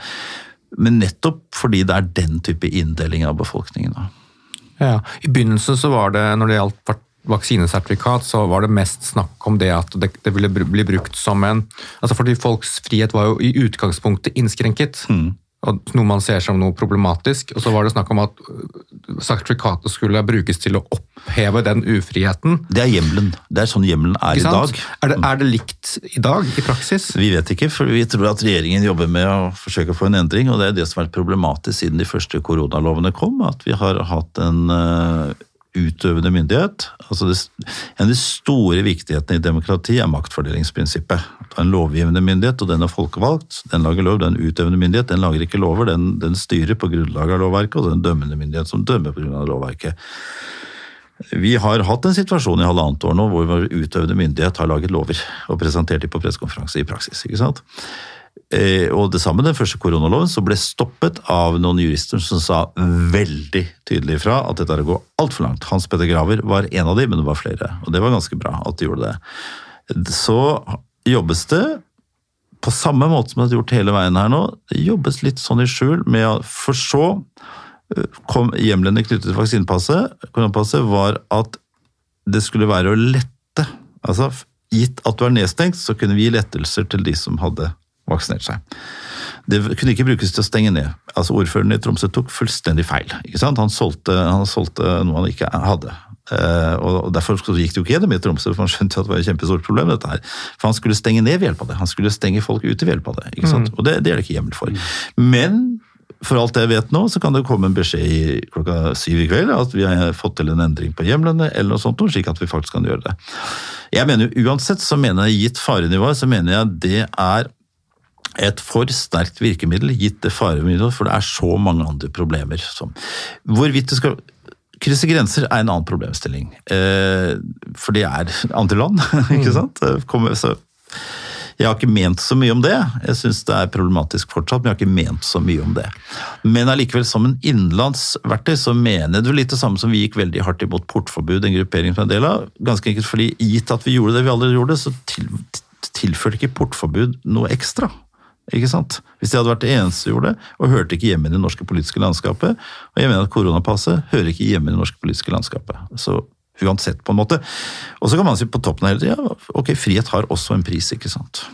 Men nettopp fordi det er den type inndeling av befolkningen. Da. Ja, I begynnelsen så var det, når det gjaldt vaksinesertifikat, så var det mest snakk om det at det, det ville bli brukt som en altså Fordi folks frihet var jo i utgangspunktet innskrenket. Mm. og Noe man ser som noe problematisk. Og så var det snakk om at øh, sertifikatet skulle brukes til å oppheve den ufriheten. Det er hjemmelen. Det er sånn hjemmelen er i dag. Er det, er det, likt i dag, i praksis? Vi vet ikke, for vi tror at regjeringen jobber med å forsøke å få en endring. Og det er det som har vært problematisk siden de første koronalovene kom, at vi har hatt en øh, utøvende myndighet. Altså det, en av de store viktighetene i demokrati er maktfordelingsprinsippet. Du har en lovgivende myndighet, og den er folkevalgt. Den lager lov. Den utøvende myndighet den lager ikke lover, den, den styrer på grunnlag av lovverket, og den dømmende myndighet som dømmer på grunn av lovverket. Vi har hatt en situasjon i halvannet år nå hvor vår utøvende myndighet har laget lover og presentert dem på pressekonferanse i praksis. ikke sant? Eh, og det samme den første koronaloven, så ble stoppet av noen jurister som sa veldig tydelig fra at dette er å gå altfor langt. Hans Petter Graver var en av de, men det var flere. Og det var ganske bra at de gjorde det. Så jobbes det på samme måte som det er gjort hele veien her nå. Jobbes litt sånn i skjul, med, for så eh, kom hjemlene knyttet til vaksinepasset. Var at det skulle være å lette. Altså, gitt at du er nedstengt, så kunne vi gi lettelser til de som hadde vaksinert seg. Det kunne ikke brukes til å stenge ned. Altså Ordføreren i Tromsø tok fullstendig feil. ikke sant? Han solgte, han solgte noe han ikke hadde. Uh, og Derfor gikk det jo ikke gjennom i Tromsø, for han skjønte at det var et kjempestort problem. dette her. For han skulle stenge ned ved hjelp av det. Han skulle stenge folk ute ved hjelp av det. ikke sant? Mm. Og det, det, er det ikke hjemmel for. Men for alt jeg vet nå, så kan det komme en beskjed i klokka syv i kveld at vi har fått til en endring på hjemlene, eller noe sånt, slik at vi faktisk kan gjøre det. Jeg mener jo Uansett så mener jeg, gitt farenivået, så mener jeg det er et for sterkt virkemiddel gitt det faremiddelet, for det er så mange andre problemer. Som, hvorvidt det skal krysse grenser er en annen problemstilling. Eh, for det er andre land, [LAUGHS] ikke mm. sant? Så jeg har ikke ment så mye om det. Jeg syns det er problematisk fortsatt, men jeg har ikke ment så mye om det. Men allikevel, som en innenlandsverktøy, så mener er litt det samme som vi gikk veldig hardt imot portforbud, en gruppering som er en del av. Ganske enkelt fordi gitt at vi gjorde det vi allerede gjorde, så til, tilførte ikke portforbud noe ekstra. Ikke sant? Hvis det hadde vært det eneste som gjorde det, og hørte ikke hjemme i det norske politiske landskapet. Og jeg mener at koronapasset hører ikke hjemme i det norske politiske landskapet. Så uansett, på en måte. Og så kan man si på toppen hele tida ok, frihet har også en pris, ikke sant.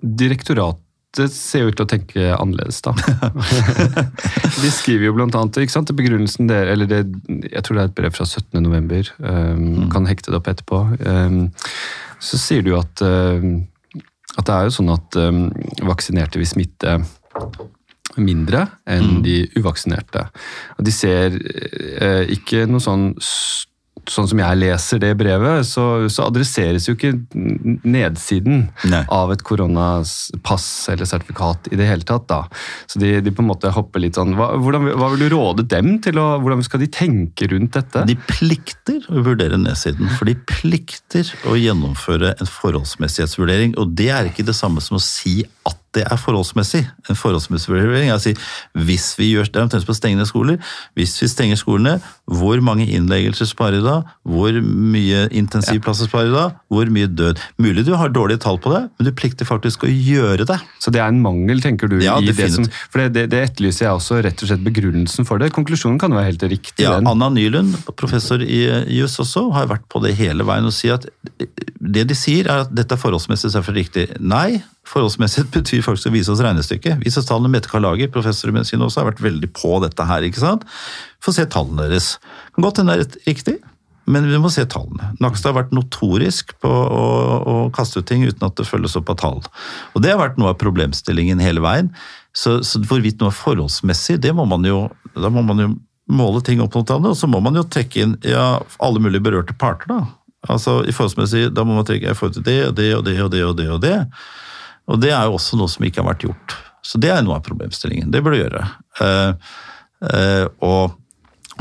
Direktoratet det ser jo ut til å tenke annerledes, da. [LAUGHS] de skriver jo blant annet, ikke sant, begrunnelsen der, eller det, jeg tror det er et brev fra 17. november, mm. kan hekte det opp etterpå. Um, så sier du at, um, at det er jo sånn at um, vaksinerte vil smitte mindre enn de uvaksinerte. Og de ser eh, ikke noe sånn Sånn som jeg leser det brevet, så, så adresseres jo ikke nedsiden Nei. av et koronapass eller sertifikat i det hele tatt. da. Så de, de på en måte hopper litt sånn Hva, hvordan, hva vil du råde dem til å Hvordan skal de tenke rundt dette? De plikter å vurdere nedsiden, for de plikter å gjennomføre en forholdsmessighetsvurdering. Og det er ikke det samme som å si at det er forholdsmessig. En forholdsmessig er å si hvis vi gjør det er omtrent på stengende skoler. Hvis vi stenger skolene, hvor mange innleggelser sparer da? Hvor mye intensivplasser sparer da? Hvor mye død? Mulig du har dårlige tall på det, men du plikter faktisk å gjøre det. Så det er en mangel, tenker du? Ja, i det som, for det, det, det etterlyser jeg også, rett og slett begrunnelsen for det. Konklusjonen kan jo være helt riktig. Ja, den. Anna Nylund, professor i juss også, har vært på det hele veien og sier at det de sier er at dette er forholdsmessig selvfølgelig riktig. Nei, forholdsmessig betyr faktisk å vise oss regnestykket. Vise oss tallene. Mette Karlager, professor i medisin også, har vært veldig på dette her. ikke sant? Få se tallene deres. Kan godt hende det er riktig, men vi må se tallene. Nakstad har vært notorisk på å, å kaste ut ting uten at det følges opp av tall. Og det har vært noe av problemstillingen hele veien. Så, så hvorvidt noe er forholdsmessig, det må man jo, da må man jo måle ting opp mot hverandre, og så må man jo trekke inn ja, alle mulige berørte parter. da. Altså i forholdsmessig, Da må man trekke i forhold til det og det og det og det og det. Og det Og det er jo også noe som ikke har vært gjort. Så det er noe av problemstillingen. Det bør du gjøre. Eh, eh, og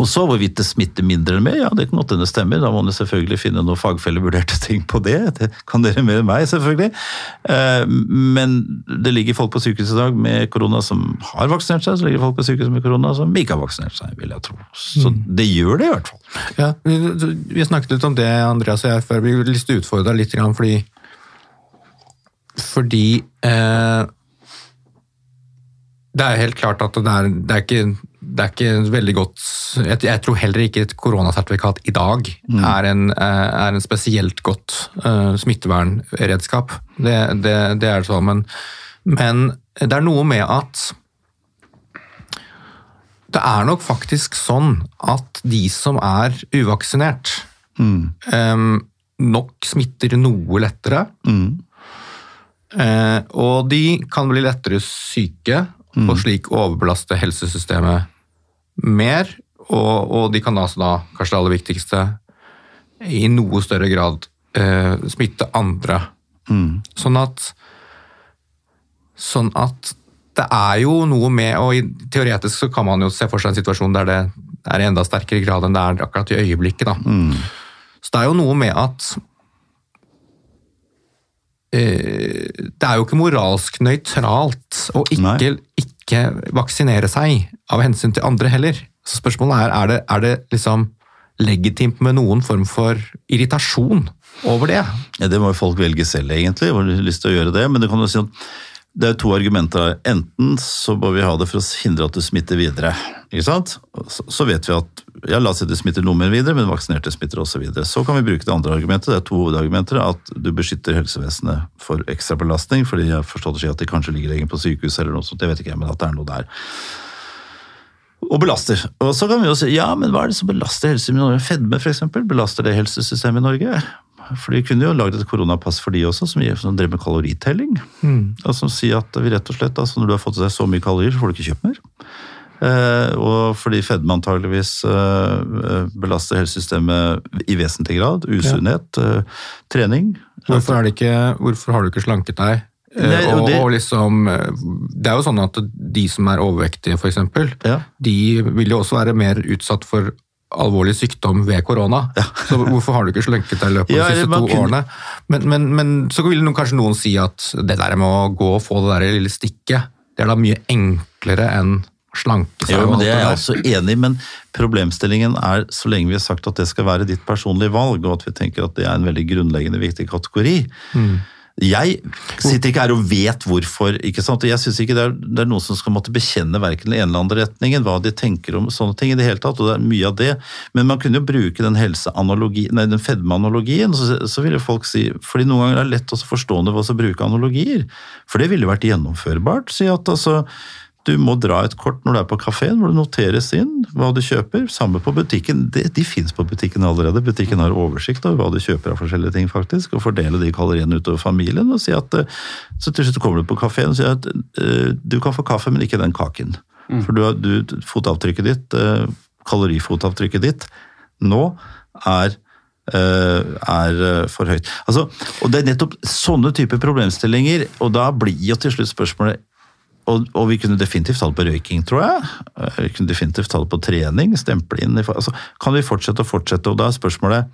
og så hvorvidt det smitter mindre eller mer, ja det kan godt hende det stemmer. Da må man selvfølgelig finne noen fagfellevurderte ting på det. Det kan dere mer enn meg, selvfølgelig. Eh, Men det ligger folk på sykehus i dag med korona som har vaksinert seg, så ligger folk på sykehus med korona som ikke har vaksinert seg, vil jeg tro. Så det gjør det i hvert fall. Ja, vi, vi snakket litt om det, Andreas og jeg, før. Vi lyst til å utfordre deg litt, fordi Fordi eh, Det er helt klart at det er, det er ikke det er ikke veldig godt Jeg, jeg tror heller ikke et koronasertifikat i dag er, en, eh, er en spesielt godt uh, smittevernredskap. Det, det, det er det sånn, men, men det er noe med at det er nok faktisk sånn at de som er uvaksinert, em, nok smitter noe lettere. Eh, og de kan bli lettere syke og slik overbelaste helsesystemet mer. Og, og de kan altså da, kanskje det aller viktigste, i noe større grad eh, smitte andre. Sånn at Sånn at det er jo noe med og i- Teoretisk så kan man jo se for seg en situasjon der det er i enda sterkere grad enn det er akkurat i øyeblikket. da. Så det er jo noe med at eh, Det er jo ikke moralsk nøytralt å ikke, ikke vaksinere seg av hensyn til andre heller. Så spørsmålet er er det, er det liksom legitimt med noen form for irritasjon over det. Ja, Det må jo folk velge selv, egentlig. Jeg har lyst til å gjøre det, men det kan jo si at det er to argumenter. Enten så må vi ha det for å hindre at du smitter videre. ikke sant? Så, så vet vi at ja, la oss si du smitter noe mer videre, men vaksinerte smitter også videre. Så kan vi bruke det andre argumentet. Det er to hovedargumenter. At du beskytter helsevesenet for ekstra belastning, fordi jeg forstår det si at de kanskje ligger lenger på sykehus eller noe sånt. Jeg vet ikke, men at det er noe der. Og belaster. Og så kan vi jo si ja, men hva er det som belaster helsesystemet i Norge? Fedme, f.eks. Belaster det helsesystemet i Norge? For de kunne jo lagd et koronapass for de også, som, gir- som driver med kaloritelling. Og som sier at vi rett og slett, altså når du har fått i deg så mye kalorier, så får du ikke kjøpt mer. Eh, og fordi fedme antageligvis eh, belaster helsesystemet i vesentlig grad. Usunnhet, eh, trening. Hvorfor, det ikke, hvorfor har du ikke slanket deg? Eh, Nei, og det- og liksom, eh, det er jo sånn at de som er overvektige, eksempel, Ja. de vil jo også være mer utsatt for alvorlig sykdom ved korona. [LAUGHS] Så hvorfor har du ikke slanket deg i løpet av Ja, de siste to kunne- årene? Men, men, men så vil noen, kanskje noen si at det der med å gå og få det der lille stikket, det er da mye enklere enn slanke seg. Jo, men Det er jeg der. også enig i, men problemstillingen er så lenge vi har sagt at det skal være ditt personlige valg, og at vi tenker at det er en veldig grunnleggende viktig kategori, Jeg sitter ikke her og vet hvorfor. ikke sant? Jeg syns ikke det er, det er noen som skal måtte bekjenne verken den ene eller andre retningen, hva de tenker om sånne ting i det hele tatt, og det er mye av det. Men man kunne jo bruke den nei, den fedmeanalogien, så, så ville folk si fordi noen ganger er det lett å forstå hva ved å bruke analogier. For det ville vært gjennomførbart. Si at altså du må dra et kort når du er på kafeen, hvor det noteres inn hva du kjøper. Samme på butikken. De, de fins på butikken allerede. Butikken har oversikt over hva du kjøper av forskjellige ting, faktisk. Og fordele de kaloriene utover familien. og si at, eh, Så til slutt kommer du på kafeen og sier at uh, du kan få kaffe, men ikke den kaken. Mm. For du, du, fotavtrykket ditt, uh, kalorifotavtrykket ditt, nå er er for høyt. Altså, og Det er nettopp sånne typer problemstillinger, og da blir jo til slutt spørsmålet og, og, vi kunne definitivt tatt på røyking, tror jeg. Vi kunne definitivt tatt på trening. stemple inn. Altså, kan vi fortsette og fortsette? Og da er spørsmålet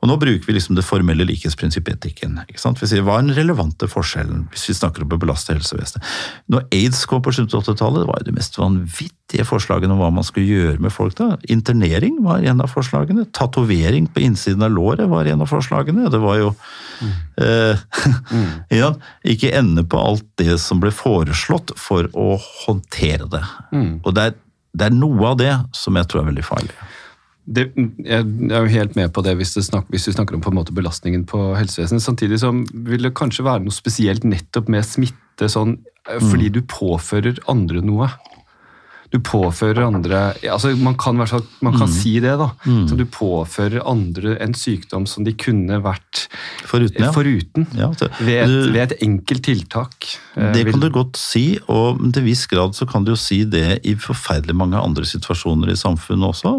og nå bruker vi liksom det formelle likhetsprinsippet i etikken. ikke sant? Vi sier, Hva er den relevante forskjellen hvis vi snakker om å belaste helsevesenet? Når aids kom på slutten av 80-tallet, var det mest vanvittige forslagene om hva man skulle gjøre med folk. da. Internering var en av forslagene. Tatovering på innsiden av låret var en av forslagene. Det var jo mm. eh, [LAUGHS] mm. Ikke ende på alt det som ble foreslått for å håndtere det. Mm. Og det er, det er noe av det som jeg tror er veldig farlig. Det, jeg er jo helt med på det hvis, det snak, hvis vi snakker om på en måte belastningen på helsevesenet. Samtidig som vil det kanskje være noe spesielt nettopp med smitte, sånn, eh, fordi mm. du påfører andre noe. Du påfører andre altså Man kan, man kan mm. si det, da. Mm. Så du påfører andre en sykdom som de kunne vært foruten. Ja. foruten ja, så, ved, et, ved, et, enkelt tiltak. Det det kan du godt si, og til viss grad så kan du jo si det i forferdelig mange andre situasjoner i samfunnet også.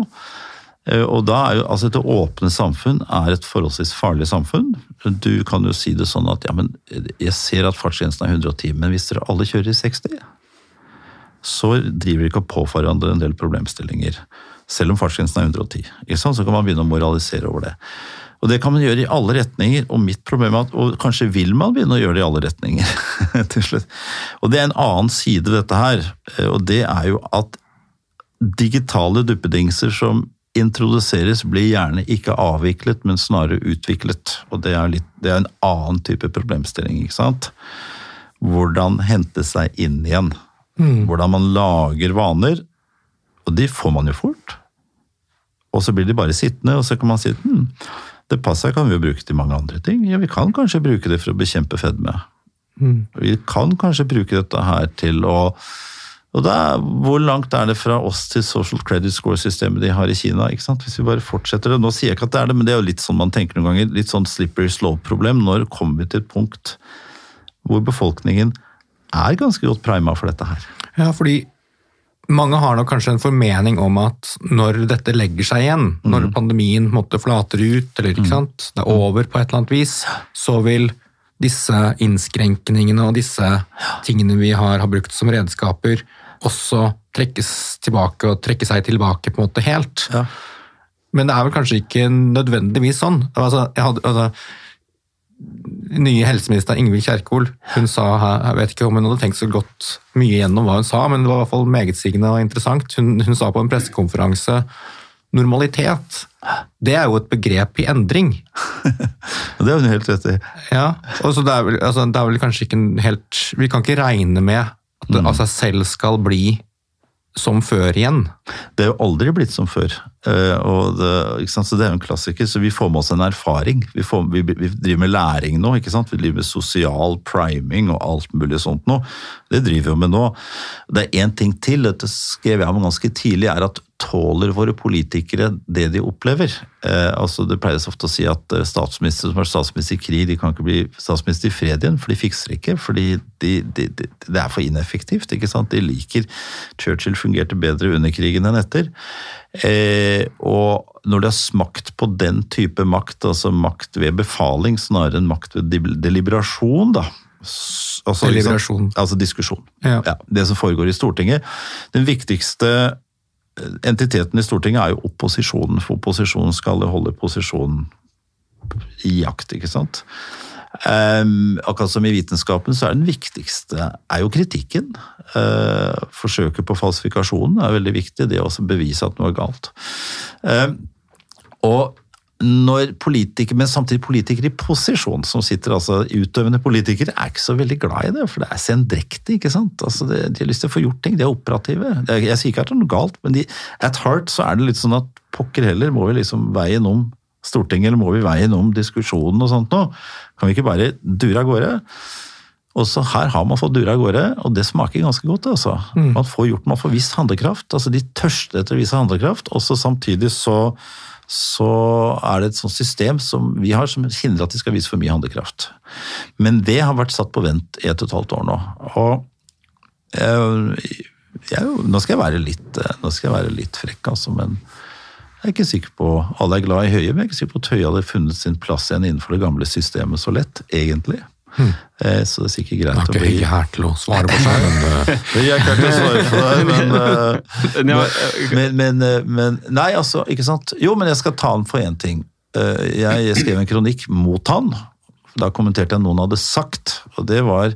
Eh, og da er jo, altså Et åpne samfunn er et forholdsvis farlig samfunn. Du kan jo si det sånn at ja, men jeg ser at fartsgrensen er 110, men hvis dere alle kjører i 60, så driver de ikke og påfører hverandre en del problemstillinger. Selv om fartsgrensen er 110. Ikke sant? Så kan man begynne å moralisere over det. Og Det kan man gjøre i alle retninger, og mitt problem er at og kanskje vil man begynne å gjøre det i alle retninger. [LAUGHS] til slutt. Og Det er en annen side ved dette her, eh, og det er jo at digitale duppedingser som introduseres, blir gjerne ikke avviklet, men snarere utviklet. Og det er, litt, det er en annen type problemstilling. ikke sant? Hvordan hente seg inn igjen. Mm. Hvordan man lager vaner. Og de får man jo fort. Og så blir de bare sittende, og så kan man si hm, det passet kan vi jo bruke til mange andre ting. Ja, vi kan kanskje bruke det for å bekjempe fedme. Mm. Vi kan kanskje bruke dette her til å og da, Hvor langt er det fra oss til social credit score-systemet de har i Kina? ikke sant? Hvis vi bare fortsetter det. Nå sier jeg ikke at det er det, men det er jo litt sånn man tenker noen ganger. Litt sånn slippery slow-problem. Når kommer vi til et punkt hvor befolkningen er ganske godt prima for dette her? Ja, fordi mange har nok kanskje en formening om at når dette legger seg igjen, mm. når pandemien måtte flater ut, eller ikke mm. sant, det er over på et eller annet vis, så vil disse innskrenkningene og disse tingene vi har, har brukt som redskaper, også trekkes tilbake og trekke seg tilbake på en måte helt. Ja. Men det er vel kanskje ikke nødvendigvis sånn. Altså, hadde, altså, nye helseminister Ingvild Kjerkol hun sa jeg vet ikke om hun hadde tenkt så godt mye gjennom hva hun sa, men det var i hvert fall megetsigende og interessant. Hun, hun sa på en pressekonferanse normalitet, det er jo et begrep i endring. [LAUGHS] det har hun helt rett i. Ja, og så det er, vel, altså, det er vel kanskje ikke helt Vi kan ikke regne med at det mm. av seg selv skal bli som før igjen. Det er jo aldri blitt som før. Uh, det, så det er jo en klassiker, så vi får med oss en erfaring. Vi, får, vi, vi driver med læring nå. ikke sant? Vi driver med sosial priming og alt mulig sånt nå. Det driver vi med nå. Det er én ting til, dette skrev jeg om ganske tidlig, er at tåler våre politikere det de opplever? Eh, altså Det pleies ofte å si at statsministre statsminister som er statsminister i krig, de kan ikke bli statsminister i fred igjen, for de fikser ikke. Fordi de, de, de, det er for ineffektivt. ikke sant? De liker Churchill fungerte bedre under krigen enn etter. Eh, og når det er smakt på den type makt, altså makt ved befaling snarere enn makt ved deliberasjon, da, Altså, altså diskusjon. Ja. Ja, det som foregår i Stortinget. Den viktigste entiteten i Stortinget er jo opposisjonen, for opposisjonen skal holde posisjonen i jakt, ikke sant. Um, akkurat som i vitenskapen så er den viktigste er jo kritikken. Uh, forsøket på falsifikasjonen er veldig viktig, det å bevise at noe er galt. Uh, og når politikere, men samtidig politikere i posisjon, som sitter altså utøvende politikere, er ikke så veldig glad i det, for det er sendrektig, ikke sant. Altså det, de har lyst til å få gjort ting, de er operative. Jeg, jeg sier ikke at det er noe galt, men de, at heart så er det litt sånn at pokker heller, må vi liksom veie om Stortinget, eller må vi veie om diskusjonen og sånt nå? Kan vi ikke bare dure av gårde? Og så Her har man fått dure av gårde, og det smaker ganske godt. altså. Mm. Man får gjort, man får vist handlekraft. altså De tørste etter å vise handlekraft, og så samtidig så så er det et sånt system som vi har som hindrer at de skal vise for mye handlekraft. Men det har vært satt på vent i et og et halvt år nå. Og jeg, jeg, nå, skal jeg være litt, nå skal jeg være litt frekk, altså, men jeg er ikke sikker på Alle er glad i Høie, men jeg er ikke sikker på at Høie hadde funnet sin plass igjen innenfor det gamle systemet så lett, egentlig. Hmm. Så det er sikkert greit å bli Det er ikke her til å svare på seg, men [LAUGHS] Det er ikke her til å svare på deg, [LAUGHS] men, men, men, men, Nei, altså, ikke sant. Jo, men jeg skal ta han for én ting. Jeg skrev en kronikk mot han. Da kommenterte jeg noen hadde sagt, og det var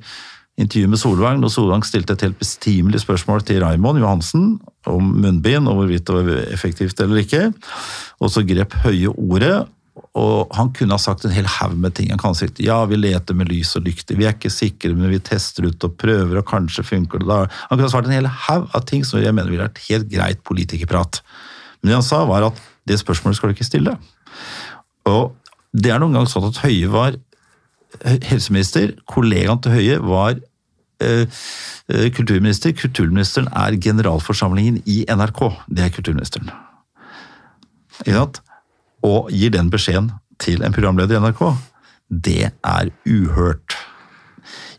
intervjuet med Solvang, når Solvang stilte et helt bestimelig spørsmål til Raymond Johansen om munnbind og hvorvidt det var effektivt eller ikke. Og så grep Høie ordet og han kunne ha sagt en hel haug med ting. Han kan ha sagt ja, vi leter med lys og lykter, vi er ikke sikre, men vi tester ut og prøver, og kanskje funker det da. Han kunne ha svart en hel haug av ting som jeg mener ville vært helt greit politikerprat. Men det han sa, var at det spørsmålet skal du ikke stille. Og det er noen gang sånn at Høie var helseminister, kollegaen til Høie var eh, eh, kulturminister. Kulturministeren er generalforsamlingen i NRK. Det er kulturministeren. Ikke sant? Og gir den beskjeden til en programleder i NRK, det er uhørt.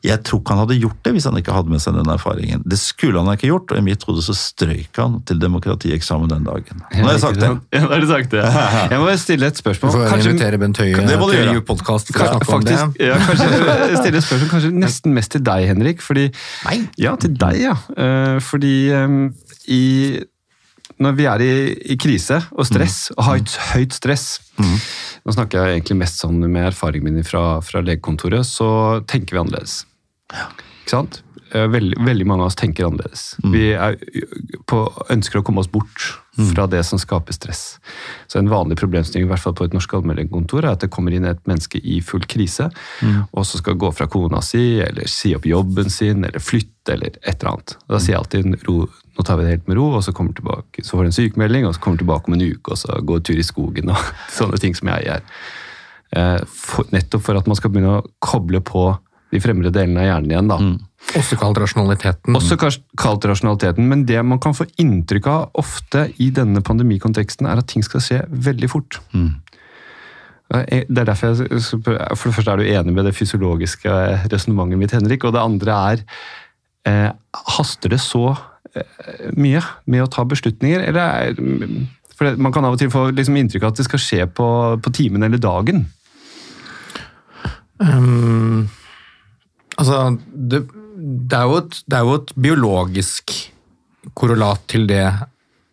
Jeg tror ikke han hadde gjort det hvis han ikke hadde med seg den erfaringen. Det skulle han ikke gjort, og i mitt hode så strøyk han til demokratieksamen den dagen. Nå har jeg sagt det. Ja, nå har du sagt det. [LAUGHS] Jeg må stille et spørsmål. Du får kanskje, invitere Bent Høie til podkast for å snakke om det. Ja, kanskje stille et spørsmål kanskje nesten mest til deg, Henrik. Fordi, Nei. Ja, til deg, ja. Eh, fordi um, i når vi er i, i krise og stress, mm. og høyt, høyt stress mm. Nå snakker jeg egentlig mest sånn med erfaringen min fra, fra legekontoret, så tenker vi annerledes. Ja. Ikke sant? Eh, veldig, veldig, mange av oss tenker annerledes. Mm. Vi er, på, ønsker å komme oss bort mm. fra det som skaper stress. Så En vanlig problemstilling i hvert fall på et norsk allmennlegekontor er at det kommer inn et menneske i full krise, mm. og så skal gå fra kona si, eller si opp jobben sin, eller flytte, eller et eller annet. Da sier jeg alltid ro, nå tar vi det helt med ro, og så kommer tilbake, så får du en sykemelding, og så kommer du tilbake om en uke, og så går tur i skogen og [LAUGHS] sånne ting som jeg gjør. Eh, for, nettopp for at man skal begynne å koble på de fremre delene av hjernen igjen. da. Mm. Også kalt rasjonaliteten. Også kalt rasjonaliteten, Men det man kan få inntrykk av ofte i denne pandemikonteksten, er at ting skal skje veldig fort. Mm. Det er derfor jeg, For det første er du enig med det fysiologiske resonnementet mitt, Henrik. Og det andre er eh, Haster det så Eh, mye med å ta beslutninger? Eller for Man kan av og til få liksom inntrykk av at det skal skje på, på timen eller dagen. Um, altså, det, det, er et, det, er jo et, biologisk korrelat til det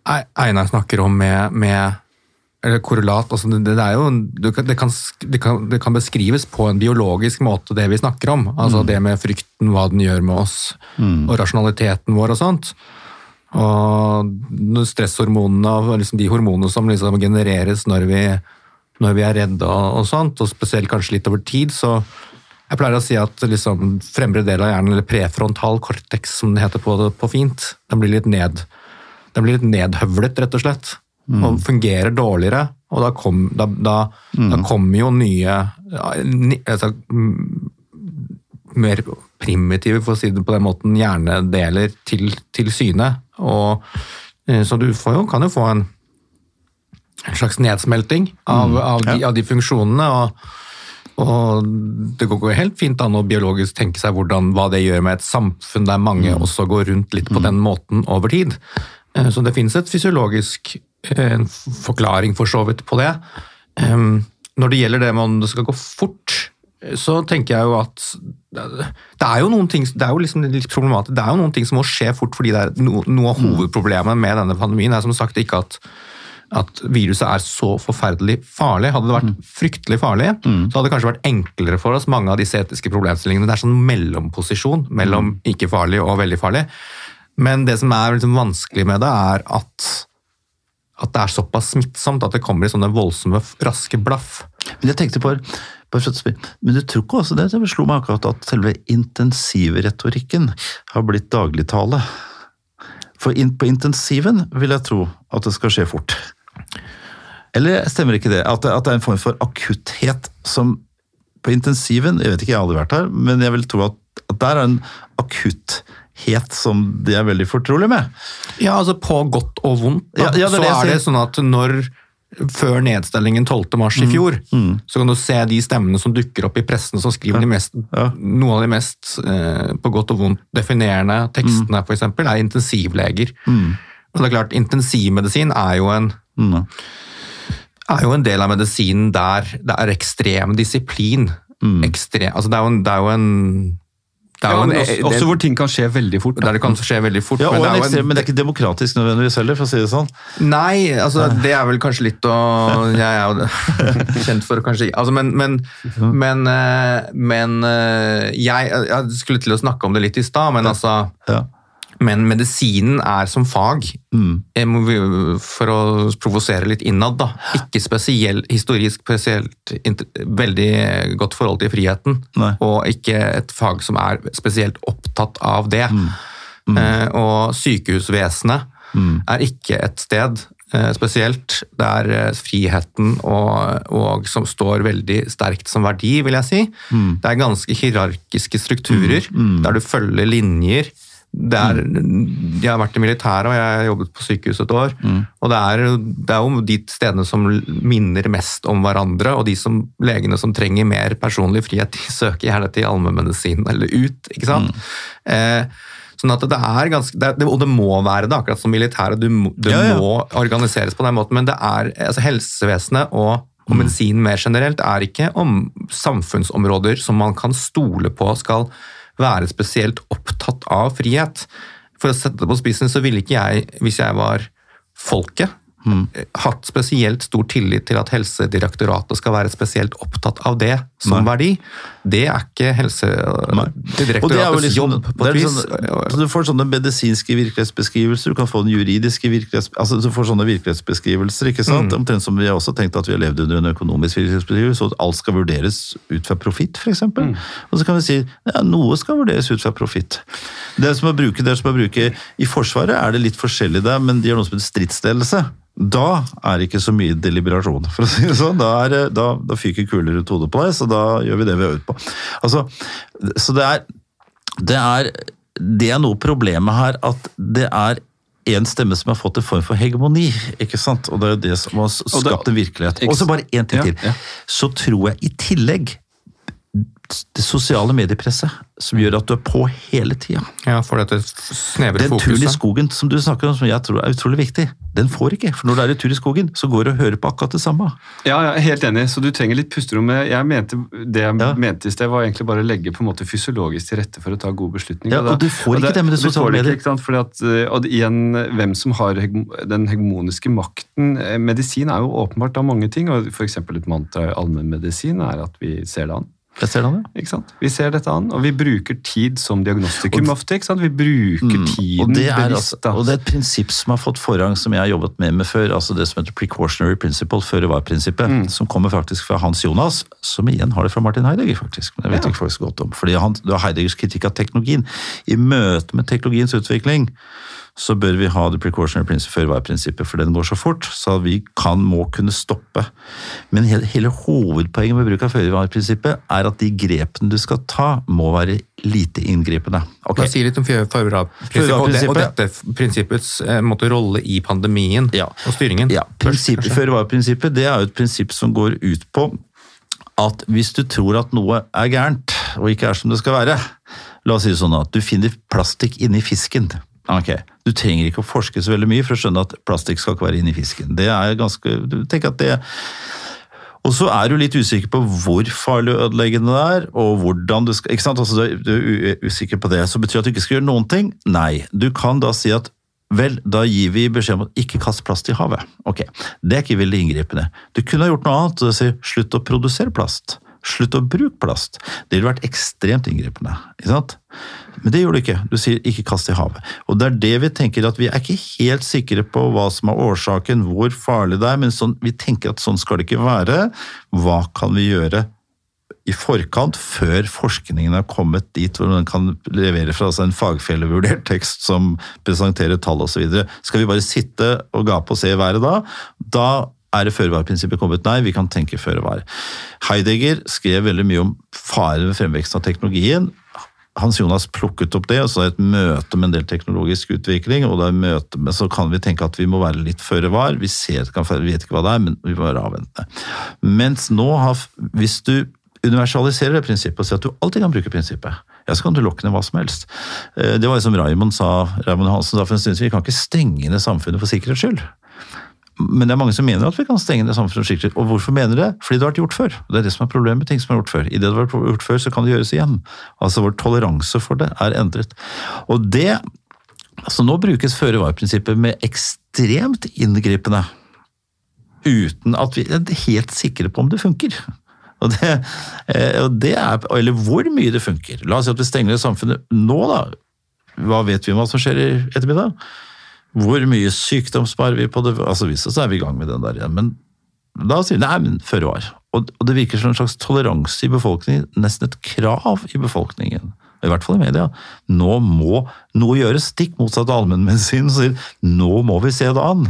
Einar snakker om med, med eller korrelat altså det, det, jo, det kan, kan, det, kan, beskrives på en biologisk måte, det vi snakker om. altså mm. Det med frykten, hva den gjør med oss, mm. og rasjonaliteten vår og sånt. Og stresshormonene og liksom de hormonene som liksom genereres når vi, når vi, er redde og, og, sånt, og spesielt kanskje litt over tid, så jeg pleier å si at liksom fremre del av hjernen, eller prefrontal cortex som det heter på, på fint, den blir litt ned. Den blir litt nedhøvlet, rett og slett mm. og fungerer dårligere. Og da, kom, da, da, mm. kommer jo nye altså, mer primitive, for å si det på den måten, hjernedeler til, til syne. Og, eh, så du jo, kan jo få en, en slags nedsmelting av, mm. av, de, av de, funksjonene. og og det går helt fint an å biologisk tenke seg hvordan, hva det gjør med et samfunn der mange mm. også går rundt litt på mm. den måten over tid. Eh, så det finnes et fysiologisk en forklaring for så vidt på det. Når det gjelder det med om det skal gå fort, så tenker jeg jo at det er jo noen ting det er jo liksom litt problematisk, det er jo noen ting som må skje fort, fordi det er noe av mm. hovedproblemet med denne pandemien er som sagt ikke at, at viruset er så forferdelig farlig. Hadde det vært mm. fryktelig farlig, mm. så hadde det kanskje vært enklere for oss mange av disse etiske problemstillingene. Det er sånn mellomposisjon mellom ikke farlig og veldig farlig. Men det som er liksom vanskelig med det, er at at det er såpass smittsomt at det kommer i sånne voldsomme, raske blaff. Men jeg tenkte på, men du tror ikke også det? Det slo meg akkurat at selve intensivretorikken har blitt dagligtale. For på intensiven vil jeg tro at det skal skje fort. Eller stemmer ikke det? At, det? at det er en form for akutthet som på intensiven Jeg vet ikke, jeg har aldri vært her, men jeg vil tro at, at der er en akutthet som de er veldig fortrolig med. Ja, altså på godt og vondt. Ja, ja, det er så det er det sånn at når før nedstillingen 12. mars i fjor, så kan du se de stemmene som dukker opp i pressen som skriver de mest, Ja. noen av de mest eh, på godt og vondt definerende tekstene, for eksempel, er intensivleger. Og det er klart, intensivmedisin er jo en Mm. er jo en del av medisinen der det er ekstrem disiplin. Ekstrem, altså det er jo en, det er jo en, det er jo en men også, også hvor ting kan skje veldig fort. der det kan skje veldig fort. Ja, men det er en ekstrem, men det er ikke demokratisk nødvendigvis heller, for å si det sånn. Nei, altså det er vel kanskje litt å Jeg er jo [LAUGHS] kjent for kanskje altså, Men, men, men, eh, men eh, jeg, jeg skulle til å snakke om det litt i stad, men altså Ja. Men medisinen er som fag, mm. for å provosere litt innad, da, ikke spesiell, historisk spesielt veldig godt forhold til friheten, Nei. og ikke et fag som er spesielt opptatt av det. Eh, og sykehusvesenet er ikke et sted eh, spesielt der eh, friheten og, og som står veldig sterkt som verdi, vil jeg si. Det er ganske hierarkiske strukturer der du følger linjer. Er, Jeg har vært i militæret og jeg har jobbet på sykehus et år. og det er, det er jo de stedene som minner mest om hverandre, og de som, legene som trenger mer personlig frihet, de søker gjerne til allmennmedisin eller ut. ikke sant? Eh, Sånn at det er ganske, det, Og det må være det, akkurat som militæret. Det Ja, ja. må organiseres på den måten. Men det er, altså helsevesenet og, og Mm. medisin mer generelt er ikke om samfunnsområder som man kan stole på skal være spesielt opptatt av frihet. For å sette det på spissen så ville ikke jeg, hvis jeg var folket, Mm. hatt spesielt stor tillit til at Helsedirektoratet skal være spesielt opptatt av det som Nei. verdi. Det er ikke er Helsedirektoratets liksom- jobb, på er et vis. sånn- så du får sånne medisinske virkelighetsbeskrivelser, du kan få den juridiske. Altså, du får sånne virkelighetsbeskrivelser, ikke sant? Mm. Omtrent som vi har også tenkt at vi har levd under en økonomisk virkelighetsbeskrivelse, så at alt skal vurderes ut fra profitt, eksempel. Mm. Og så kan vi si, ja, noe skal vurderes ut fra profitt. Det er som å bruke, det er som å bruke, i Forsvaret er det litt forskjellig der, men de har noe som heter stridsledelse. Da er det ikke så mye deliberasjon, for å si det sånn. Da, er, da, da fyker kuler ut hodet på deg, så da gjør vi det vi har øvd på. Altså, så det er, det er Det er noe problemet her, at det er en stemme som har fått en form for hegemoni, ikke sant? Og det er jo det som har skapt en virkelighet. Og så bare én ting til. Så tror jeg i tillegg det sosiale mediepresset som gjør at du er på hele tida. Ja, for dette snevre Den turen i skogen som du snakker om, som jeg tror er utrolig viktig, den får ikke. For når du er i tur i skogen, så går du og hører på akkurat det samme. Ja, jeg er helt enig, så du trenger litt pusterom. Jeg mente, det jeg Ja. mente i sted, var egentlig bare å legge på en måte fysiologisk til rette for å ta gode beslutninger. Ja, og du får ikke det med det sosiale medier. Ikke, ikke sant? Fordi at, eh, og igjen, hvem som har den hegemoniske makten. Eh, Medisin er jo åpenbart av mange ting, og for eksempel et mantra i allmennmedisin er at vi ser det an. Jeg ser den, ja. Vi ser dette an, og vi bruker tid som diagnostikum ofte. ikke sant? Vi bruker tiden Mm. Og det, er, bevisst. altså, og det er et prinsipp som har fått forrang, som jeg har jobbet med med før. altså Det som heter precautionary principle, føre-var-prinsippet. Som kommer faktisk fra Hans Jonas, som igjen har det fra Martin Heidegger, faktisk. Men det vet Ja. ikke folk så godt om. Fordi han, det var Heideggers kritikk av teknologien. I møte med teknologiens utvikling så bør vi ha det precautionary principle, før var-prinsippet, for den går så fort, så vi kan, må kunne stoppe. Men hele, hele hovedpoenget med bruk av føre-var-prinsippet er at de grepene du skal ta, må være lite inngripende. Ok, La oss si litt om føre-var-prinsippet, og, det- og dette prinsippets eh, måte, rolle i pandemien Ja. og styringen. Ja, prinsippet, Først, kanskje. Føre-var-prinsippet det er jo et prinsipp som går ut på at hvis du tror at noe er gærent, og ikke er som det skal være La oss si det sånn at du finner plastikk inni fisken. Ok, Du trenger ikke å forske så veldig mye for å skjønne at plastikk skal ikke være inni fisken. Det er ganske, du tenker at det og så er du litt usikker på hvor farlig ødeleggende det er, og hvordan du skal ikke sant? Altså, du er- er usikker på det. Så betyr det at du ikke skal gjøre noen ting? Nei. Du kan da si at vel, da gir vi beskjed om at ikke kast plast i havet. Ok, Det er ikke veldig inngripende. Du kunne ha gjort noe annet. og si slutt å produsere plast. Slutt å bruke plast. Det ville vært ekstremt inngripende. ikke sant? Men det gjør du ikke. Du sier ikke kast i havet. Og det er det vi tenker at vi er ikke helt sikre på hva som er årsaken, hvor farlig det er, men sånn, vi tenker at sånn skal det ikke være. Hva kan vi gjøre i forkant, før forskningen har kommet dit hvor den kan levere fra seg en fagfellevurdert tekst som presenterer tall osv. Skal vi bare sitte og gape og se været da? Da er det føre-var-prinsippet kommet? Nei, vi kan tenke føre-var. Heidegger skrev veldig mye om faren ved fremveksten av teknologien. Hans Jonas plukket opp det, og så er det et møte med en del teknologisk utvikling. og da i møte med, Så kan vi tenke at vi må være litt føre var. Vi, ser, vi vet ikke hva det er, men vi må være avventende. Mens nå har Hvis du universaliserer det prinsippet og sier at du alltid kan bruke prinsippet, ja, så kan du lokke ned hva som helst. Eh, det var som Raymond sa, Raymond Hansen sa for en stund siden, vi kan ikke stenge ned samfunnet for sikkerhets skyld. Men det er mange som mener at vi kan stenge ned samfunnet skikkelig. Og hvorfor mener det? Fordi det har vært gjort før. Det er det som er problemet med ting som er gjort før. I det det har vært gjort før, så kan det gjøres igjen. Altså vår toleranse for det er endret. Og det Altså nå brukes føre-var-prinsippet med ekstremt inngripende. Uten at vi er helt sikre på om det funker. Og det, eh, og det er, Eller hvor mye det funker. La oss si at vi stenger ned samfunnet nå, da. Hva vet vi om hva som skjer i ettermiddag? Hvor mye sykdom sparer vi på det? Altså Hvis så er vi i gang med den der igjen. Men da sier de nei, men føre var. Og, og det virker som en slags toleranse i befolkningen, nesten et krav i befolkningen. I hvert fall i media. Nå må noe gjøres, stikk motsatt av allmennmedisinen, som sier nå må vi se det an.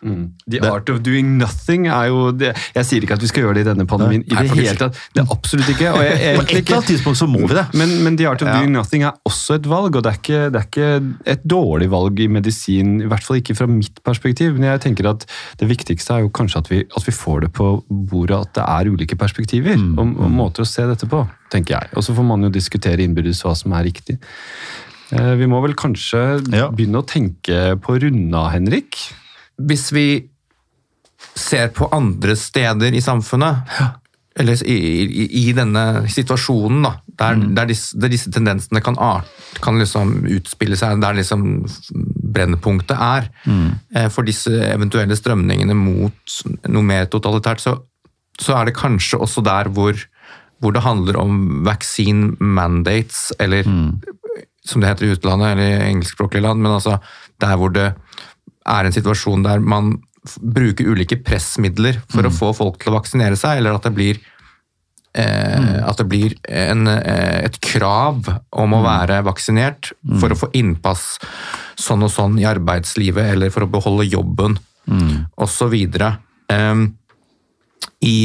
Mm. The art of doing nothing er jo det, Jeg sier ikke at vi skal gjøre det i denne pandemien. i det hele tatt. Det er absolutt ikke. og jeg, [LAUGHS] På et eller annet tidspunkt så må vi det. Men, men the art of doing nothing er også et valg, og det er, ikke, det er, ikke, et dårlig valg i medisin. I hvert fall ikke fra mitt perspektiv. Men jeg tenker at det viktigste er jo kanskje at vi, at vi får det på bordet at det er ulike perspektiver mm. og, og, måter å se dette på, tenker jeg. Og så får man jo diskutere innbyrdes hva som er riktig. Eh, vi må vel kanskje ja. begynne å tenke på runda, Henrik? Hvis vi ser på andre steder i samfunnet, eller i, i, i, denne situasjonen, da, der, mm. der, disse, der, disse, tendensene kan, kan liksom utspille seg, der liksom brennpunktet er, mm. Eh, for disse eventuelle strømningene mot noe mer totalitært, så, så er det kanskje også der hvor, hvor, det handler om vaccine mandates, eller mm. som det heter i utlandet, eller i engelskspråklige land, men altså der hvor det er en situasjon der man bruker ulike pressmidler for mm. å få folk til å vaksinere seg, eller at det blir, eh, mm. at det blir en, eh, et krav om å mm. være vaksinert for å mm. få innpass sånn og sånn i arbeidslivet, eller for å beholde jobben, mm. osv. Eh, i,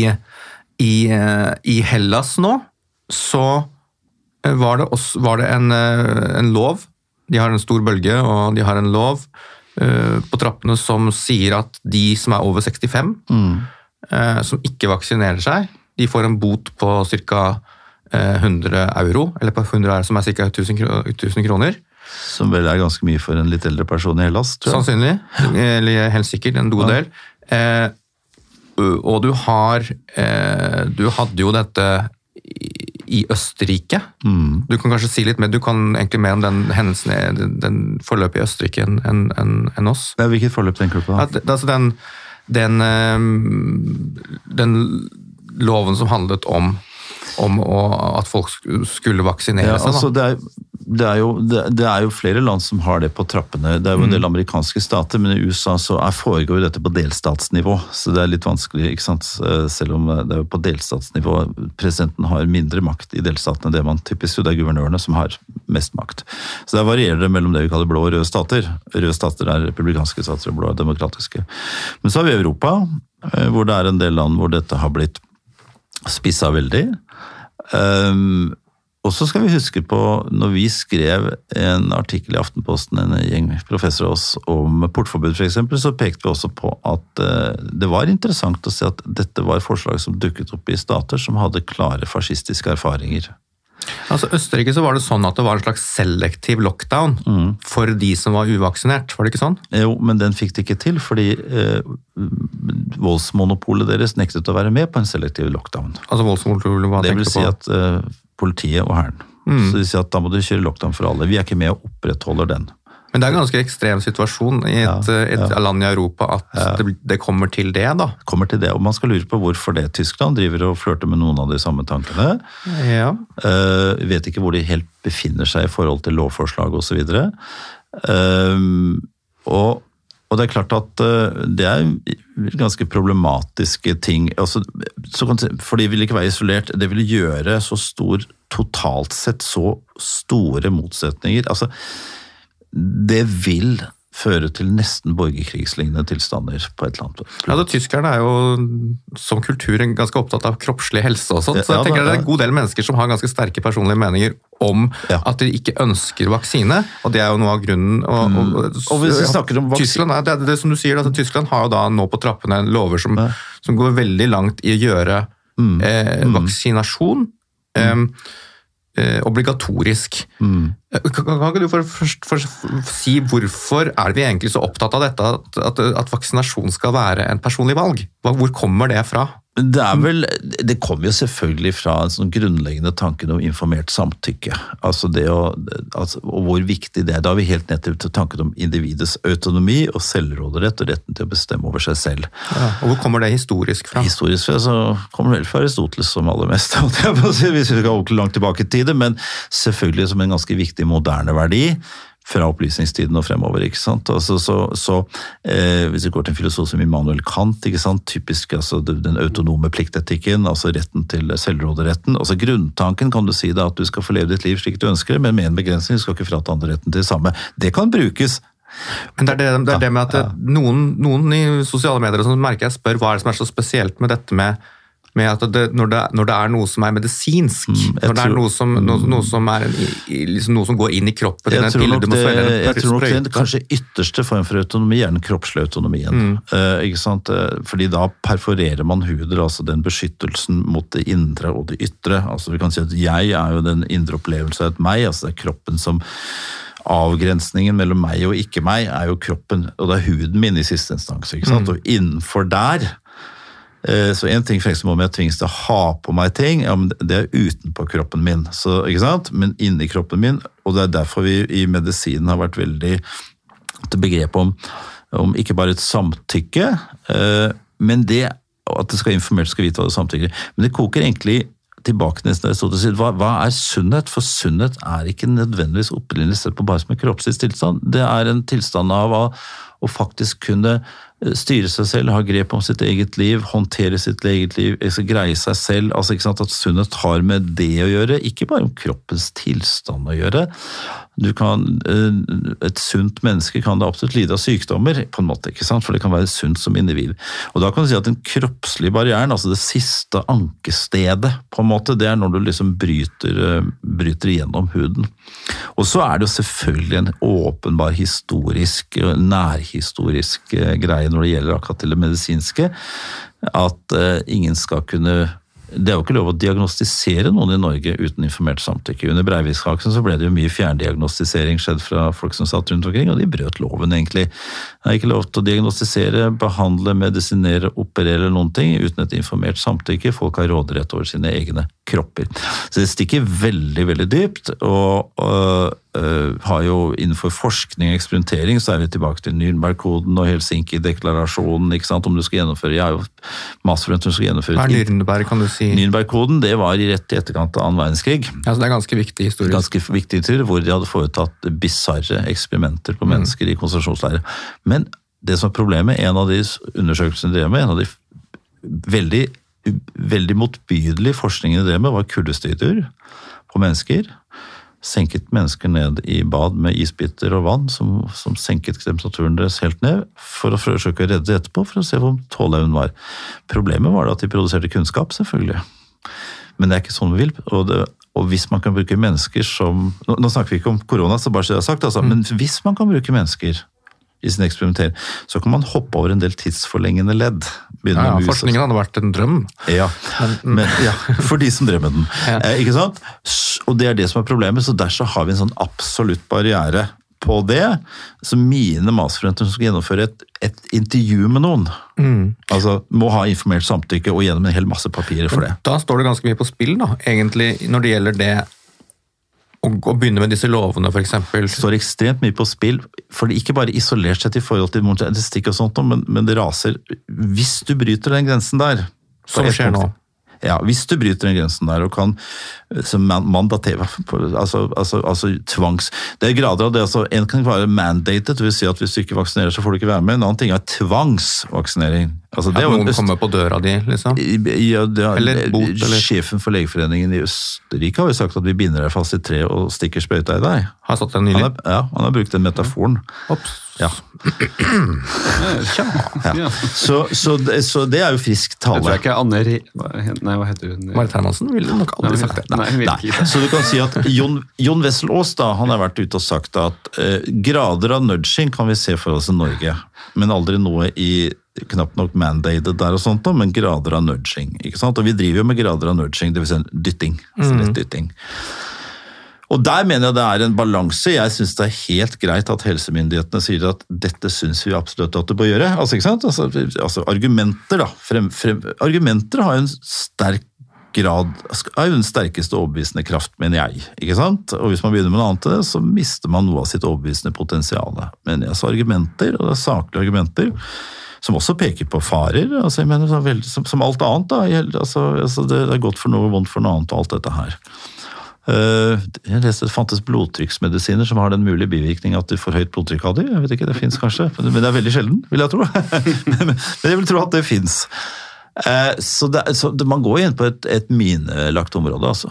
i, eh, I Hellas nå så eh, var det, også, var det en, en lov. De har en stor bølge, og de har en lov på trappene som sier at de som er over 65, mm. Eh, som ikke vaksinerer seg, de får en bot på ca. 100 euro, eller på 100 euro, som er ca. 1000 kroner. Som vel er ganske mye for en litt eldre person i Hellas? tror jeg. Sannsynlig, eller helt sikkert en god del. Eh, og du har eh, Du hadde jo dette i Østerrike. Mm. Du kan kanskje si litt mer, du kan egentlig mer om den hendelsen, den forløpet i Østerrike enn en, en, en oss. Ja, hvilket forløp tenker du på? At, altså den, den, eh, den, loven som handlet om, om å, at folk skulle vaksinere ja, seg. Altså, det er det er, jo, det, det er, jo, flere land som har det på trappene. Det er jo en del mm. amerikanske stater, men i USA så er, foregår dette på delstatsnivå. Så det er litt vanskelig, ikke sant. Eh, selv om det er jo på delstatsnivå presidenten har mindre makt i delstatene enn det man typisk jo det er guvernørene som har mest makt. Så der varierer det mellom det vi kaller blå og røde stater. Røde stater er republikanske stater, og blå er demokratiske. Men så har vi Europa, eh, hvor det er en del land hvor dette har blitt spissa veldig. Um, og så skal vi huske på, når vi skrev en artikkel i Aftenposten, en gjeng professor av oss, om portforbud f.eks., så pekte vi også på at eh, det var interessant å se at dette var forslag som dukket opp i stater som hadde klare fascistiske erfaringer. Altså Østerrike så var det sånn at det var en slags selektiv lockdown mm. for de som var uvaksinert, var det ikke sånn? Jo, men den fikk de ikke til, fordi eh, voldsmonopolet deres nektet å være med på en selektiv lockdown. Altså voldsmonopolet, hva det vil si at eh, politiet og hæren. Mm. Så de sier at da må dere kjøre lockdown for alle. Vi er ikke med og opprettholder den. Men det er en ganske ekstrem situasjon i et, Ja, et land i Europa at det, det kommer til det, da. Kommer til det, og Man skal lure på hvorfor det. Tyskland driver og flørter med noen av de samme tankene. Ja. Uh, vet ikke hvor de helt befinner seg i forhold til lovforslag osv. Uh, og, og det er klart at uh, det er ganske problematiske ting. Altså, for de vil ikke være isolert. Det vil gjøre så stor, totalt sett så store motsetninger. Altså, det vil føre til nesten borgerkrigslignende tilstander på et eller annet Ja, det, Tyskerne er jo som kultur ganske opptatt av kroppslig helse og sånt, så jeg Ja, tenker da, det er en god del mennesker som har ganske sterke personlige meninger om Ja. at de ikke ønsker vaksine, og det er jo noe av grunnen. Og, og, Mm. Og hvis vi snakker om vaksine- Tyskland, er, det, er det som du sier, altså, Tyskland har jo da nå på trappene lover som, som går veldig langt i å gjøre Mm. eh, vaksinasjon eh, eh, obligatorisk. Mm. Kan ikke du for, først for, si hvorfor er vi egentlig så opptatt av dette, at, at, at vaksinasjon skal være en personlig valg? Hvor kommer det fra? Det er vel, det kommer jo selvfølgelig fra en sånn grunnleggende tanken om informert samtykke. Altså det å, altså, og hvor viktig det er. Da er vi helt ned til tanken om individets autonomi og selvråderett og retten til å bestemme over seg selv. Og hvor kommer det historisk fra? Historisk fra, så kommer det vel fra Aristoteles som aller mest, [LAUGHS] hvis vi skal langt tilbake i tid, men selvfølgelig som en ganske viktig moderne verdi fra opplysningstiden og fremover. ikke sant? Altså, så, så eh, Hvis vi går til en filosof som Immanuel Kant, ikke sant? typisk altså, den autonome pliktetikken, altså retten til selvråderetten. altså Grunntanken kan du si da at du skal få leve ditt liv slik du ønsker det, men med en begrensning. Du skal ikke frata andre retten til det samme. Det kan brukes. Men det er det, det, er det med at noen, noen i sosiale medier og sånn merker jeg spør hva er det som er så spesielt med dette med, med at det, når, det, når det er noe som er medisinsk, mm, når det er noe som, noe, noe som er en, liksom noe som går inn i kroppen Jeg tror nok det, jeg tror nok den kanskje ytterste form for autonomi er den kroppslige autonomien. Eh, ikke sant? Eh, Fordi da perforerer man huden, altså den beskyttelsen mot det indre og det ytre. Altså Vi kan si at jeg er jo den indre opplevelse av et meg, altså det er kroppen som Avgrensningen mellom meg og ikke meg er jo kroppen, og det er huden min i siste instans. ikke sant? Og innenfor der Eh, Så en ting eksempel om jeg tvinges til å ha på meg ting, ja, men det er utenpå kroppen min. Så, ikke sant? Men inni kroppen min, og det er derfor vi i medisinen har vært veldig til begrep om, om ikke bare et samtykke, eh, men det at det skal informert skal vite hva det samtykker. Men det koker egentlig tilbake til det Aristoteles hva, hva er sunnhet? For sunnhet er ikke nødvendigvis opprinnelig sett på bare som en kroppslig tilstand. Det er en tilstand av å, å faktisk kunne eh, styre seg selv, ha grep om sitt eget liv, håndtere sitt eget liv, altså greie seg selv. altså ikke sant, At sunnhet har med det å gjøre, ikke bare om kroppens tilstand å gjøre. Kan, eh, Et sunt menneske kan da absolutt lide av sykdommer, på en måte, ikke sant? for det kan være sunt som individ. Og Da kan du si at den kroppslige barrieren, altså det siste ankestedet, på en måte, det er når du liksom bryter, eh, bryter igjennom huden. Og så er det jo selvfølgelig en åpenbar historisk, nærhistorisk eh, greie når det gjelder akkurat til det medisinske, at ingen skal kunne det er jo ikke lov å diagnostisere noen i Norge uten informert samtykke. Under Breivik-saken så ble det jo mye fjerndiagnostisering skjedd fra folk som satt rundt omkring, og de brøt loven, egentlig. Det er ikke lov til å diagnostisere, behandle, medisinere, operere eller noen ting uten et informert samtykke. Folk har råderett over sine egne kropper. Så det stikker veldig, veldig dypt, og, og uh, har jo innenfor forskning og eksperimentering, så er vi tilbake til Nürnberg-koden og Helsinki-deklarasjonen, ikke sant, om du skal gjennomføre Jeg har jo masse rundt om du skal gjennomføre Hva er Nürnberg, kan du si? Nürnberg-koden det var rett i etterkant av annen verdenskrig. Ja, så det er ganske viktig historisk. Ganske viktig historie, hvor de hadde foretatt bisarre eksperimenter på mennesker i konsentrasjonsleirer. Men det som er problemet, en av de undersøkelsene de drev med, en av de veldig, veldig motbydelig forskning de drev med, var kuldestudier på mennesker. Senket mennesker ned i bad med isbiter og vann, som, som senket temperaturen deres helt ned, for å forsøke å redde det etterpå, for å se hvor tåleevnen var. Problemet var da at de produserte kunnskap, selvfølgelig. Men det er ikke sånn vi vil. Og, det, og hvis man kan bruke mennesker som Nå, nå snakker vi ikke om korona, så bare så jeg er sagt, altså, men hvis man kan bruke mennesker i sin eksperimentering, så kan man hoppe over en del tidsforlengende ledd. Ja, ja, forskningen hadde vært en drøm. ja, men, ja, for de som drev med den. Eh, ikke sant? Og det er det som er problemet, så der så har vi en sånn absolutt barriere på det. Så mine masterstudenter som skal gjennomføre et, et intervju med noen, altså må ha informert samtykke og gjennom en hel masse papirer for det. Da står det ganske mye på spill, da, egentlig, når det gjelder det å, begynne med disse lovene, f.eks. står ekstremt mye på spill. For det ikke bare isolert sett i forhold til statistikk, og sånt, men, men det raser Hvis du bryter den grensen der Som skjer nå. Ja, hvis du bryter den grensen der og kan eh, mandatere altså, altså, altså tvangs... Det er grader av det. altså En kan være mandated, dvs. si at hvis du ikke vaksinerer, så får du ikke være med. En annen ting er tvangsvaksinering. Altså, det At noen øst- kommer på døra di, liksom. ja, det har, Eller bot, eller- Sjefen for Legeforeningen i Østerrike har jo sagt at vi binder deg fast i tre og stikker sprøyta i deg. Har satt den Han nylig. har, ja, han har brukt den metaforen. Ops. Ja. Ja. Så, så, det, så det er jo frisk tale. Jeg tror jeg ikke Anne Re... Nei, hva heter hun? Marit Hermansen ville nok aldri Nei, sagt det. Nei, Nei, så du kan si at Jon, Jon Wessel Aas da, han har vært ute og sagt at eh, grader av nudging kan vi se for oss i Norge, men aldri noe i knapt nok mandated der og sånt, da, men grader av nudging. ikke sant? Og vi driver jo med grader av nudging, dvs. Si dytting. Altså litt dytting. Og der mener jeg det er en balanse. Jeg syns det er helt greit at helsemyndighetene sier at dette syns vi absolutt at du bør gjøre. Altså, ikke sant? Altså, altså argumenter, da. Frem, frem, argumenter har jo en sterk grad er jo den sterkeste overbevisende kraft, mener jeg. ikke sant? Og hvis man begynner med noe annet, så mister man noe av sitt overbevisende potensial. Mener jeg Så argumenter, og det er saklige argumenter, som også peker på farer. altså jeg mener, veldig, som, som alt annet. da, altså, altså Det er godt for noe, vondt for noe annet, og alt dette her. Uh, Jeg leste det fantes blodtrykksmedisiner som har den mulige bivirkning at du får høyt blodtrykk av dem. Jeg vet ikke, det fins kanskje, men det er veldig sjelden, vil jeg tro. [LAUGHS] Men jeg vil tro at det fins. Så, det, så det, man går inn på et, et minelagt område, altså.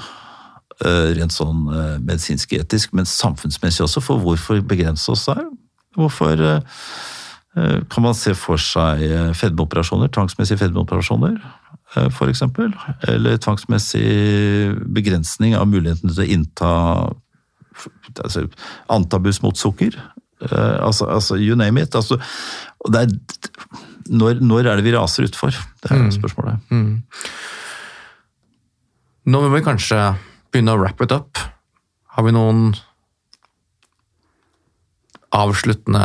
Uh, Rent sånn eh, medisinsk etisk, men samfunnsmessig også, for hvorfor begrense oss der? Hvorfor eh, eh, kan man se for seg eh, fedmeoperasjoner, tvangsmessige fedmeoperasjoner? f.eks.? For eksempel, eller tvangsmessig begrensning av muligheten til å innta altså, antabus mot sukker. Eh, altså, altså, you name it. Altså, er, når, når er det vi raser utfor? Det er spørsmålet. Nå må vi kanskje begynne å wrap it up. Har vi noen avsluttende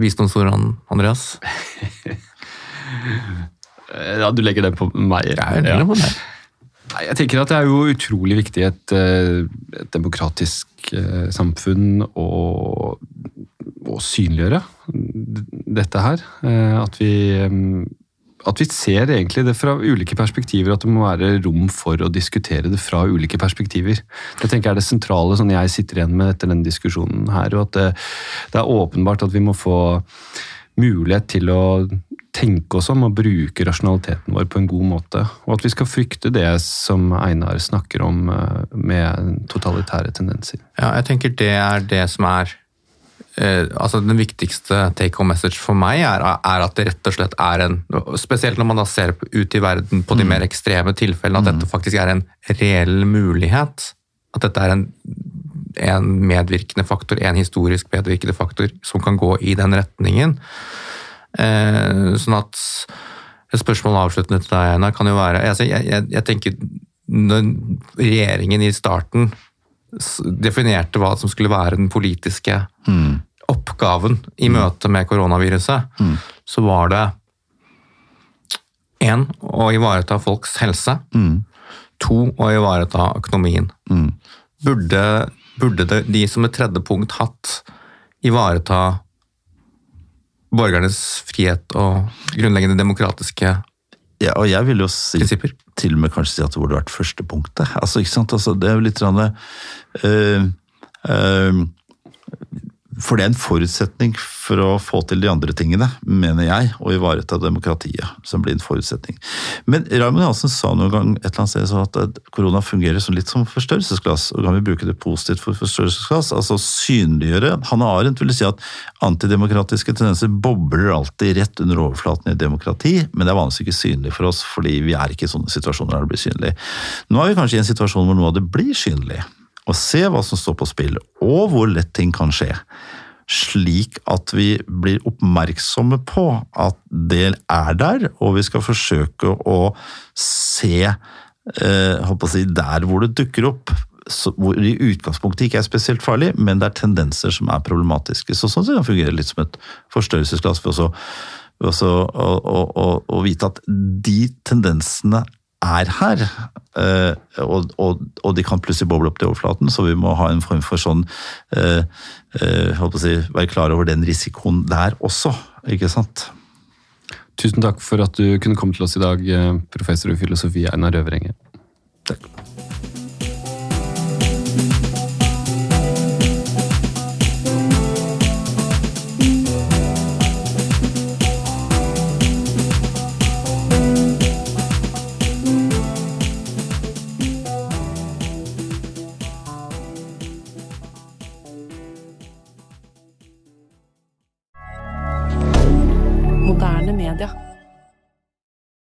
visdomsord, Andreas? [LAUGHS] Ja, du legger den på meg. Jeg er enig på det. Nei, jeg tenker at det er jo utrolig viktig i et, eh, et demokratisk eh, samfunn å, å synliggjøre dette her. Eh, At vi, eh, at vi ser egentlig det fra ulike perspektiver, at det må være rom for å diskutere det fra ulike perspektiver. Det tenker jeg er det sentrale sånn jeg sitter igjen med etter denne diskusjonen her. og at det, det er åpenbart at vi må få mulighet til å tenke oss om og bruke rasjonaliteten vår på en god måte. Og at vi skal frykte det som Einar snakker om eh, med totalitære tendenser. Ja, jeg tenker det er det som er eh, altså Den viktigste take home message for meg er, er at det rett og slett er en Spesielt når man da ser ut i verden på de mer ekstreme tilfellene, at dette faktisk er en reell mulighet. At dette er en, en medvirkende faktor, en historisk medvirkende faktor, som kan gå i den retningen. Eh, sånn at et spørsmål avsluttende til deg, Einar, kan jo være altså, jeg, jeg, jeg tenker når regjeringen i starten definerte hva som skulle være den politiske oppgaven i møte med koronaviruset, så var det én å ivareta folks helse. To å ivareta økonomien. Burde, burde det, de som et tredje punkt hatt ivareta borgernes frihet og grunnleggende demokratiske Ja, og jeg vil jo si prinsipper? til og med kanskje si at det burde vært første punktet. Altså, ikke sant? Altså, det er jo litt sånn øh, øh, For det er en forutsetning for å få til de andre tingene, mener jeg, å ivareta demokratiet, som blir en forutsetning. Men Raymond Hansen sa noen gang et eller annet sted at korona fungerer som litt som forstørrelsesglass, og kan vi bruke det positivt for forstørrelsesglass? Altså synliggjøre. Hanne Arendt ville si at antidemokratiske tendenser bobler alltid rett under overflaten i demokrati, men det er vanligvis ikke synlig for oss, fordi vi er ikke i sånne situasjoner der det blir synlig. Nå er vi kanskje i en situasjon hvor noe av det blir synlig, og se hva som står på spill, og hvor lett ting kan skje. Slik at vi blir oppmerksomme på at det er der, og vi skal forsøke å se eh, si, der hvor det dukker opp. Så, hvor i utgangspunktet ikke er spesielt farlig, men det er tendenser som er problematiske. Så sånn sett kan fungere litt som et forstørrelsesglass for å, å vite at de tendensene er her. eh, og, og, og de kan plutselig boble opp til overflaten, så vi må ha en form for sånn eh, eh, å si, Være klar over den risikoen der også, ikke sant. Tusen takk for at du kunne komme til oss i dag, eh, professor i filosofi Einar Røverenge. Takk.